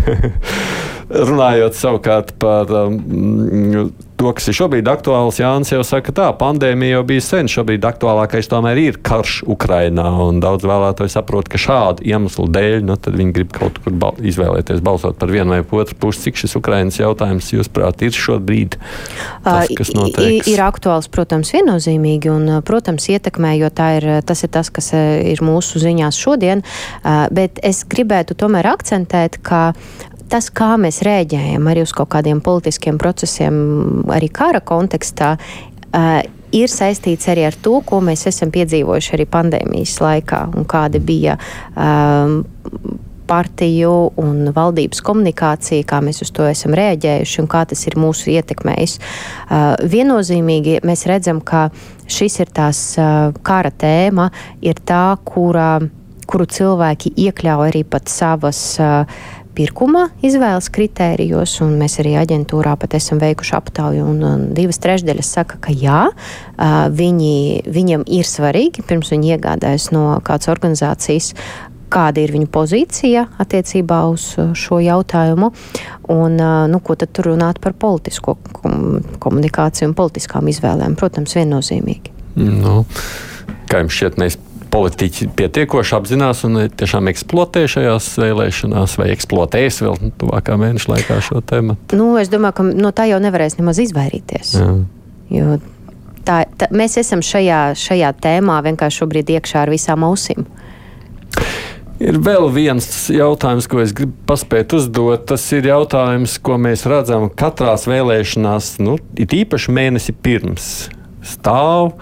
Speaker 2: Runājot savukārt par um, to, kas ir šobrīd aktuāls, Jānis jau saka, tā pandēmija jau bija sen. Šobrīd aktuālākais tomēr ir karš Ukrainā. Daudz vēlētāji saprot, ka šādu iemeslu dēļ nu, viņi grib kaut kur bal izvēlēties balsot par vienu vai otru pusi. Cik šis Ukraiņas jautājums, jūsuprāt, ir šobrīd tas, kas notiek?
Speaker 3: Ir aktuāls, protams, viennozīmīgi un, protams, ietekmē, jo ir, tas ir tas, kas ir mūsu ziņās šodien. Bet es gribētu tomēr akcentēt, ka tas, kā mēs rēģējam arī uz kaut kādiem politiskiem procesiem, arī kara kontekstā, uh, ir saistīts arī ar to, ko mēs esam piedzīvojuši arī pandēmijas laikā un kāda bija. Um, partiju un valdības komunikācija, kā mēs uz to esam rēģējuši un kā tas ir mūsu ietekmējis. Uh, viennozīmīgi mēs redzam, ka šis ir tās uh, kara tēma, ir tā, kura, kuru cilvēki iekļauj arī pat savas uh, pirkuma izvēles kritērijos, un mēs arī aģentūrā pat esam veikuši aptauju, un, un divas trešdaļas saka, ka jā, viņi, viņiem ir svarīgi, pirms viņi iegādājas no kādas organizācijas, kāda ir viņu pozīcija attiecībā uz šo jautājumu, un nu, ko tad tur runāt par politisko komunikāciju un politiskām izvēlēm. Protams, viennozīmīgi.
Speaker 2: Nu, kā jums šķiet, mēs politiķi pietiekoši apzinās un tiešām eksploatē šajās vēlēšanās, vai eksploatēs vēl tuvākā mēneša laikā šo tēmu?
Speaker 3: Nu, es domāju, ka no tā jau nevarēs nemaz izvairīties. Jā. Jo tā, tā, mēs esam šajā, šajā tēmā vienkārši šobrīd iekšā ar visām ausīm.
Speaker 2: Ir vēl viens jautājums, ko es gribu paspēt uzdot. Tas ir jautājums, ko mēs redzam katrās vēlēšanās, nu, it īpaši mēnesi pirms. Stāv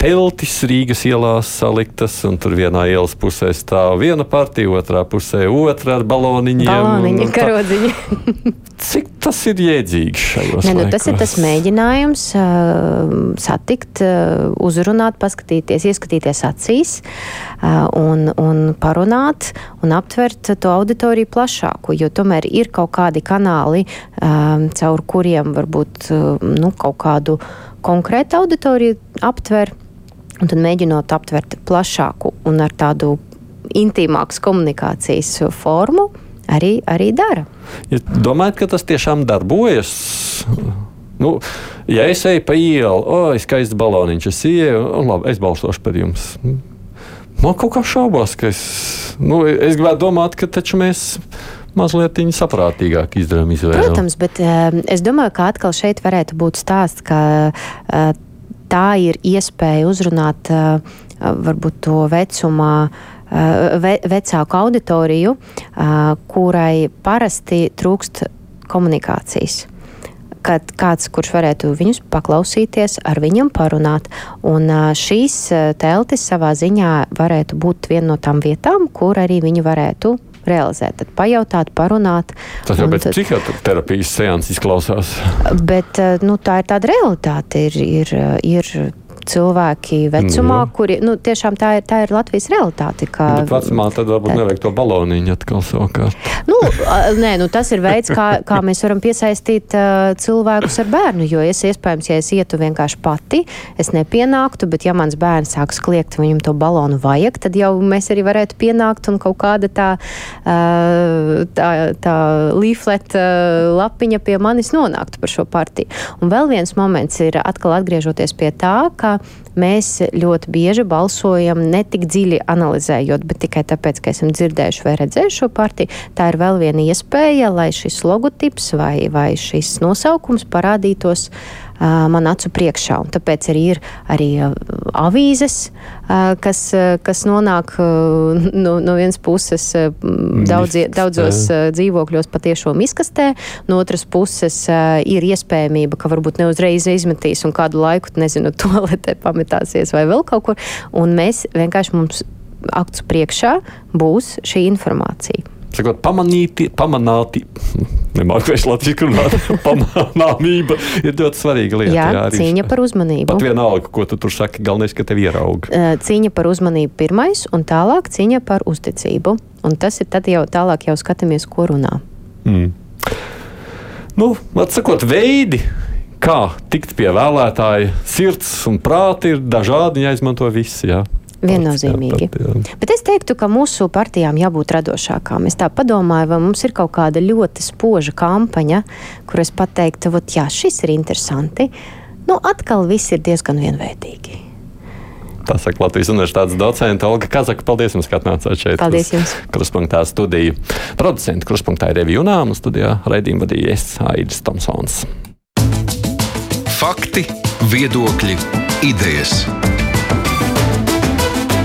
Speaker 2: teltis Rīgas ielās saliktas, un tur vienā ielas pusē stāv viena partija, otrā pusē otra ar baloniņiem.
Speaker 3: Baloniņi, karodziņi.
Speaker 2: Cik tas ir jēdzīgi šajos ne,
Speaker 3: nu, Tas ir tas mēģinājums uh, satikt, uh, uzrunāt, paskatīties, ieskatīties acīs uh, un, un parunāt un aptvert to auditoriju plašāku, jo tomēr ir kaut kādi kanāli, uh, caur kuriem varbūt uh, nu, kaut kādu konkrētu auditoriju aptver. Un tad mēģinot aptvert plašāku un ar tādu intīmāku komunikācijas formu, arī, arī dara.
Speaker 2: Ja domājat, ka tas tiešām darbojas? Nu, ja es eju pa ielu, o, oh, skaists baloniņš, es ieju, un labi, es balsošu par jums. Man kaut kā šaubās, ka es, nu, es gribētu domāt, ka taču mēs mazliet saprātīgāk izdarām izvēli.
Speaker 3: Protams, bet uh, es domāju, ka atkal šeit varētu būt stāsts, ka uh, tā ir iespēja uzrunāt varbūt to vecumā ve, vecāku auditoriju, kurai parasti trūkst komunikācijas. Kad kāds, kurš varētu viņus paklausīties, ar viņiem parunāt, un šīs teltis savā ziņā varētu būt viena no tām vietām, kur arī viņi varētu realizēt. Tad pajautāt, parunāt.
Speaker 2: Tas jau pēc tad, psihoterapijas seanses izklausās.
Speaker 3: Bet nu, tā ir tāda realitāte. Ir, ir, ir cilvēki vecumā, mm. kuri nu, tiešām tā ir, tā ir Latvijas realitāte. Ka,
Speaker 2: Bet vecumā tad varbūt tā... nevajag to baloniņu atkal savukārt.
Speaker 3: Nu, nē, nu, tas ir veids, kā, kā mēs varam piesaistīt uh, cilvēkus ar bērnu. Jo es iespējams, ja es ietu vienkārši pati, es nepienāktu, bet ja mans bērns sāks kliegt, viņam to balonu vajag, tad jau mēs arī varētu pienākt un kaut kāda tā, uh, tā, tā līfleta lapiņa pie manis nonāktu par šo partiju. Un vēl viens moments ir atkal atgriežoties pie tā, ka mēs ļoti bieži balsojam ne tik dziļi analizējot, bet tikai tāpēc, ka esam dzirdējuši vai redzējuši šo partiju. Tā ir vēl viena iespēja, lai šis logotips vai, vai šis nosaukums parādītos uh, man acu priekšā. Un tāpēc arī ir arī avīzes, kas, kas nonāk no, no vienas puses daudzie, daudzos dzīvokļos patiešām izkastē, no otras puses ir iespējamība, ka varbūt ne uzreiz izmetīs un kādu laiku, nezinu, toaletē pametāsies vai vēl kaut kur. Un mēs vienkārši mums aktu priekšā būs šī informācija
Speaker 2: sakot, pamanīti, pamanāti, nemāku vairs latviešu runāt, pamanāmība ir ļoti svarīga lieta.
Speaker 3: Jā, jā cīņa par uzmanību.
Speaker 2: Pat vienalga, ko tu tur saki, galvenais, ka tev ieraug.
Speaker 3: Cīņa par uzmanību pirmais, un tālāk cīņa par uzticību. Un tas ir tad jau tālāk jau skatāmies, ko runā. Mm.
Speaker 2: Nu, atsakot, veidi, kā tikt pie vēlētāja sirds un prāta ir dažādi, jāizmanto visi. Jā.
Speaker 3: Viennozīmīgi. Bet es teiktu, ka mūsu partijām jābūt radošākām. Es tā padomāju, vai mums ir kaut kāda ļoti spoža kampaņa, kur es pateiktu, ka šis ir interesanti. Nu, atkal viss ir diezgan vienveidīgi.
Speaker 2: Tā saka Latvijas Universitātes docente Olga Kazaka. Paldies jums, ka atnācāt šeit.
Speaker 3: Paldies jums.
Speaker 2: Kruspunktā studiju. Producents Kruspunktā ir Revija Junām, studijā raidījumu vadīja es Aidis Tomsons.
Speaker 1: Fakti, viedokļi, idejas.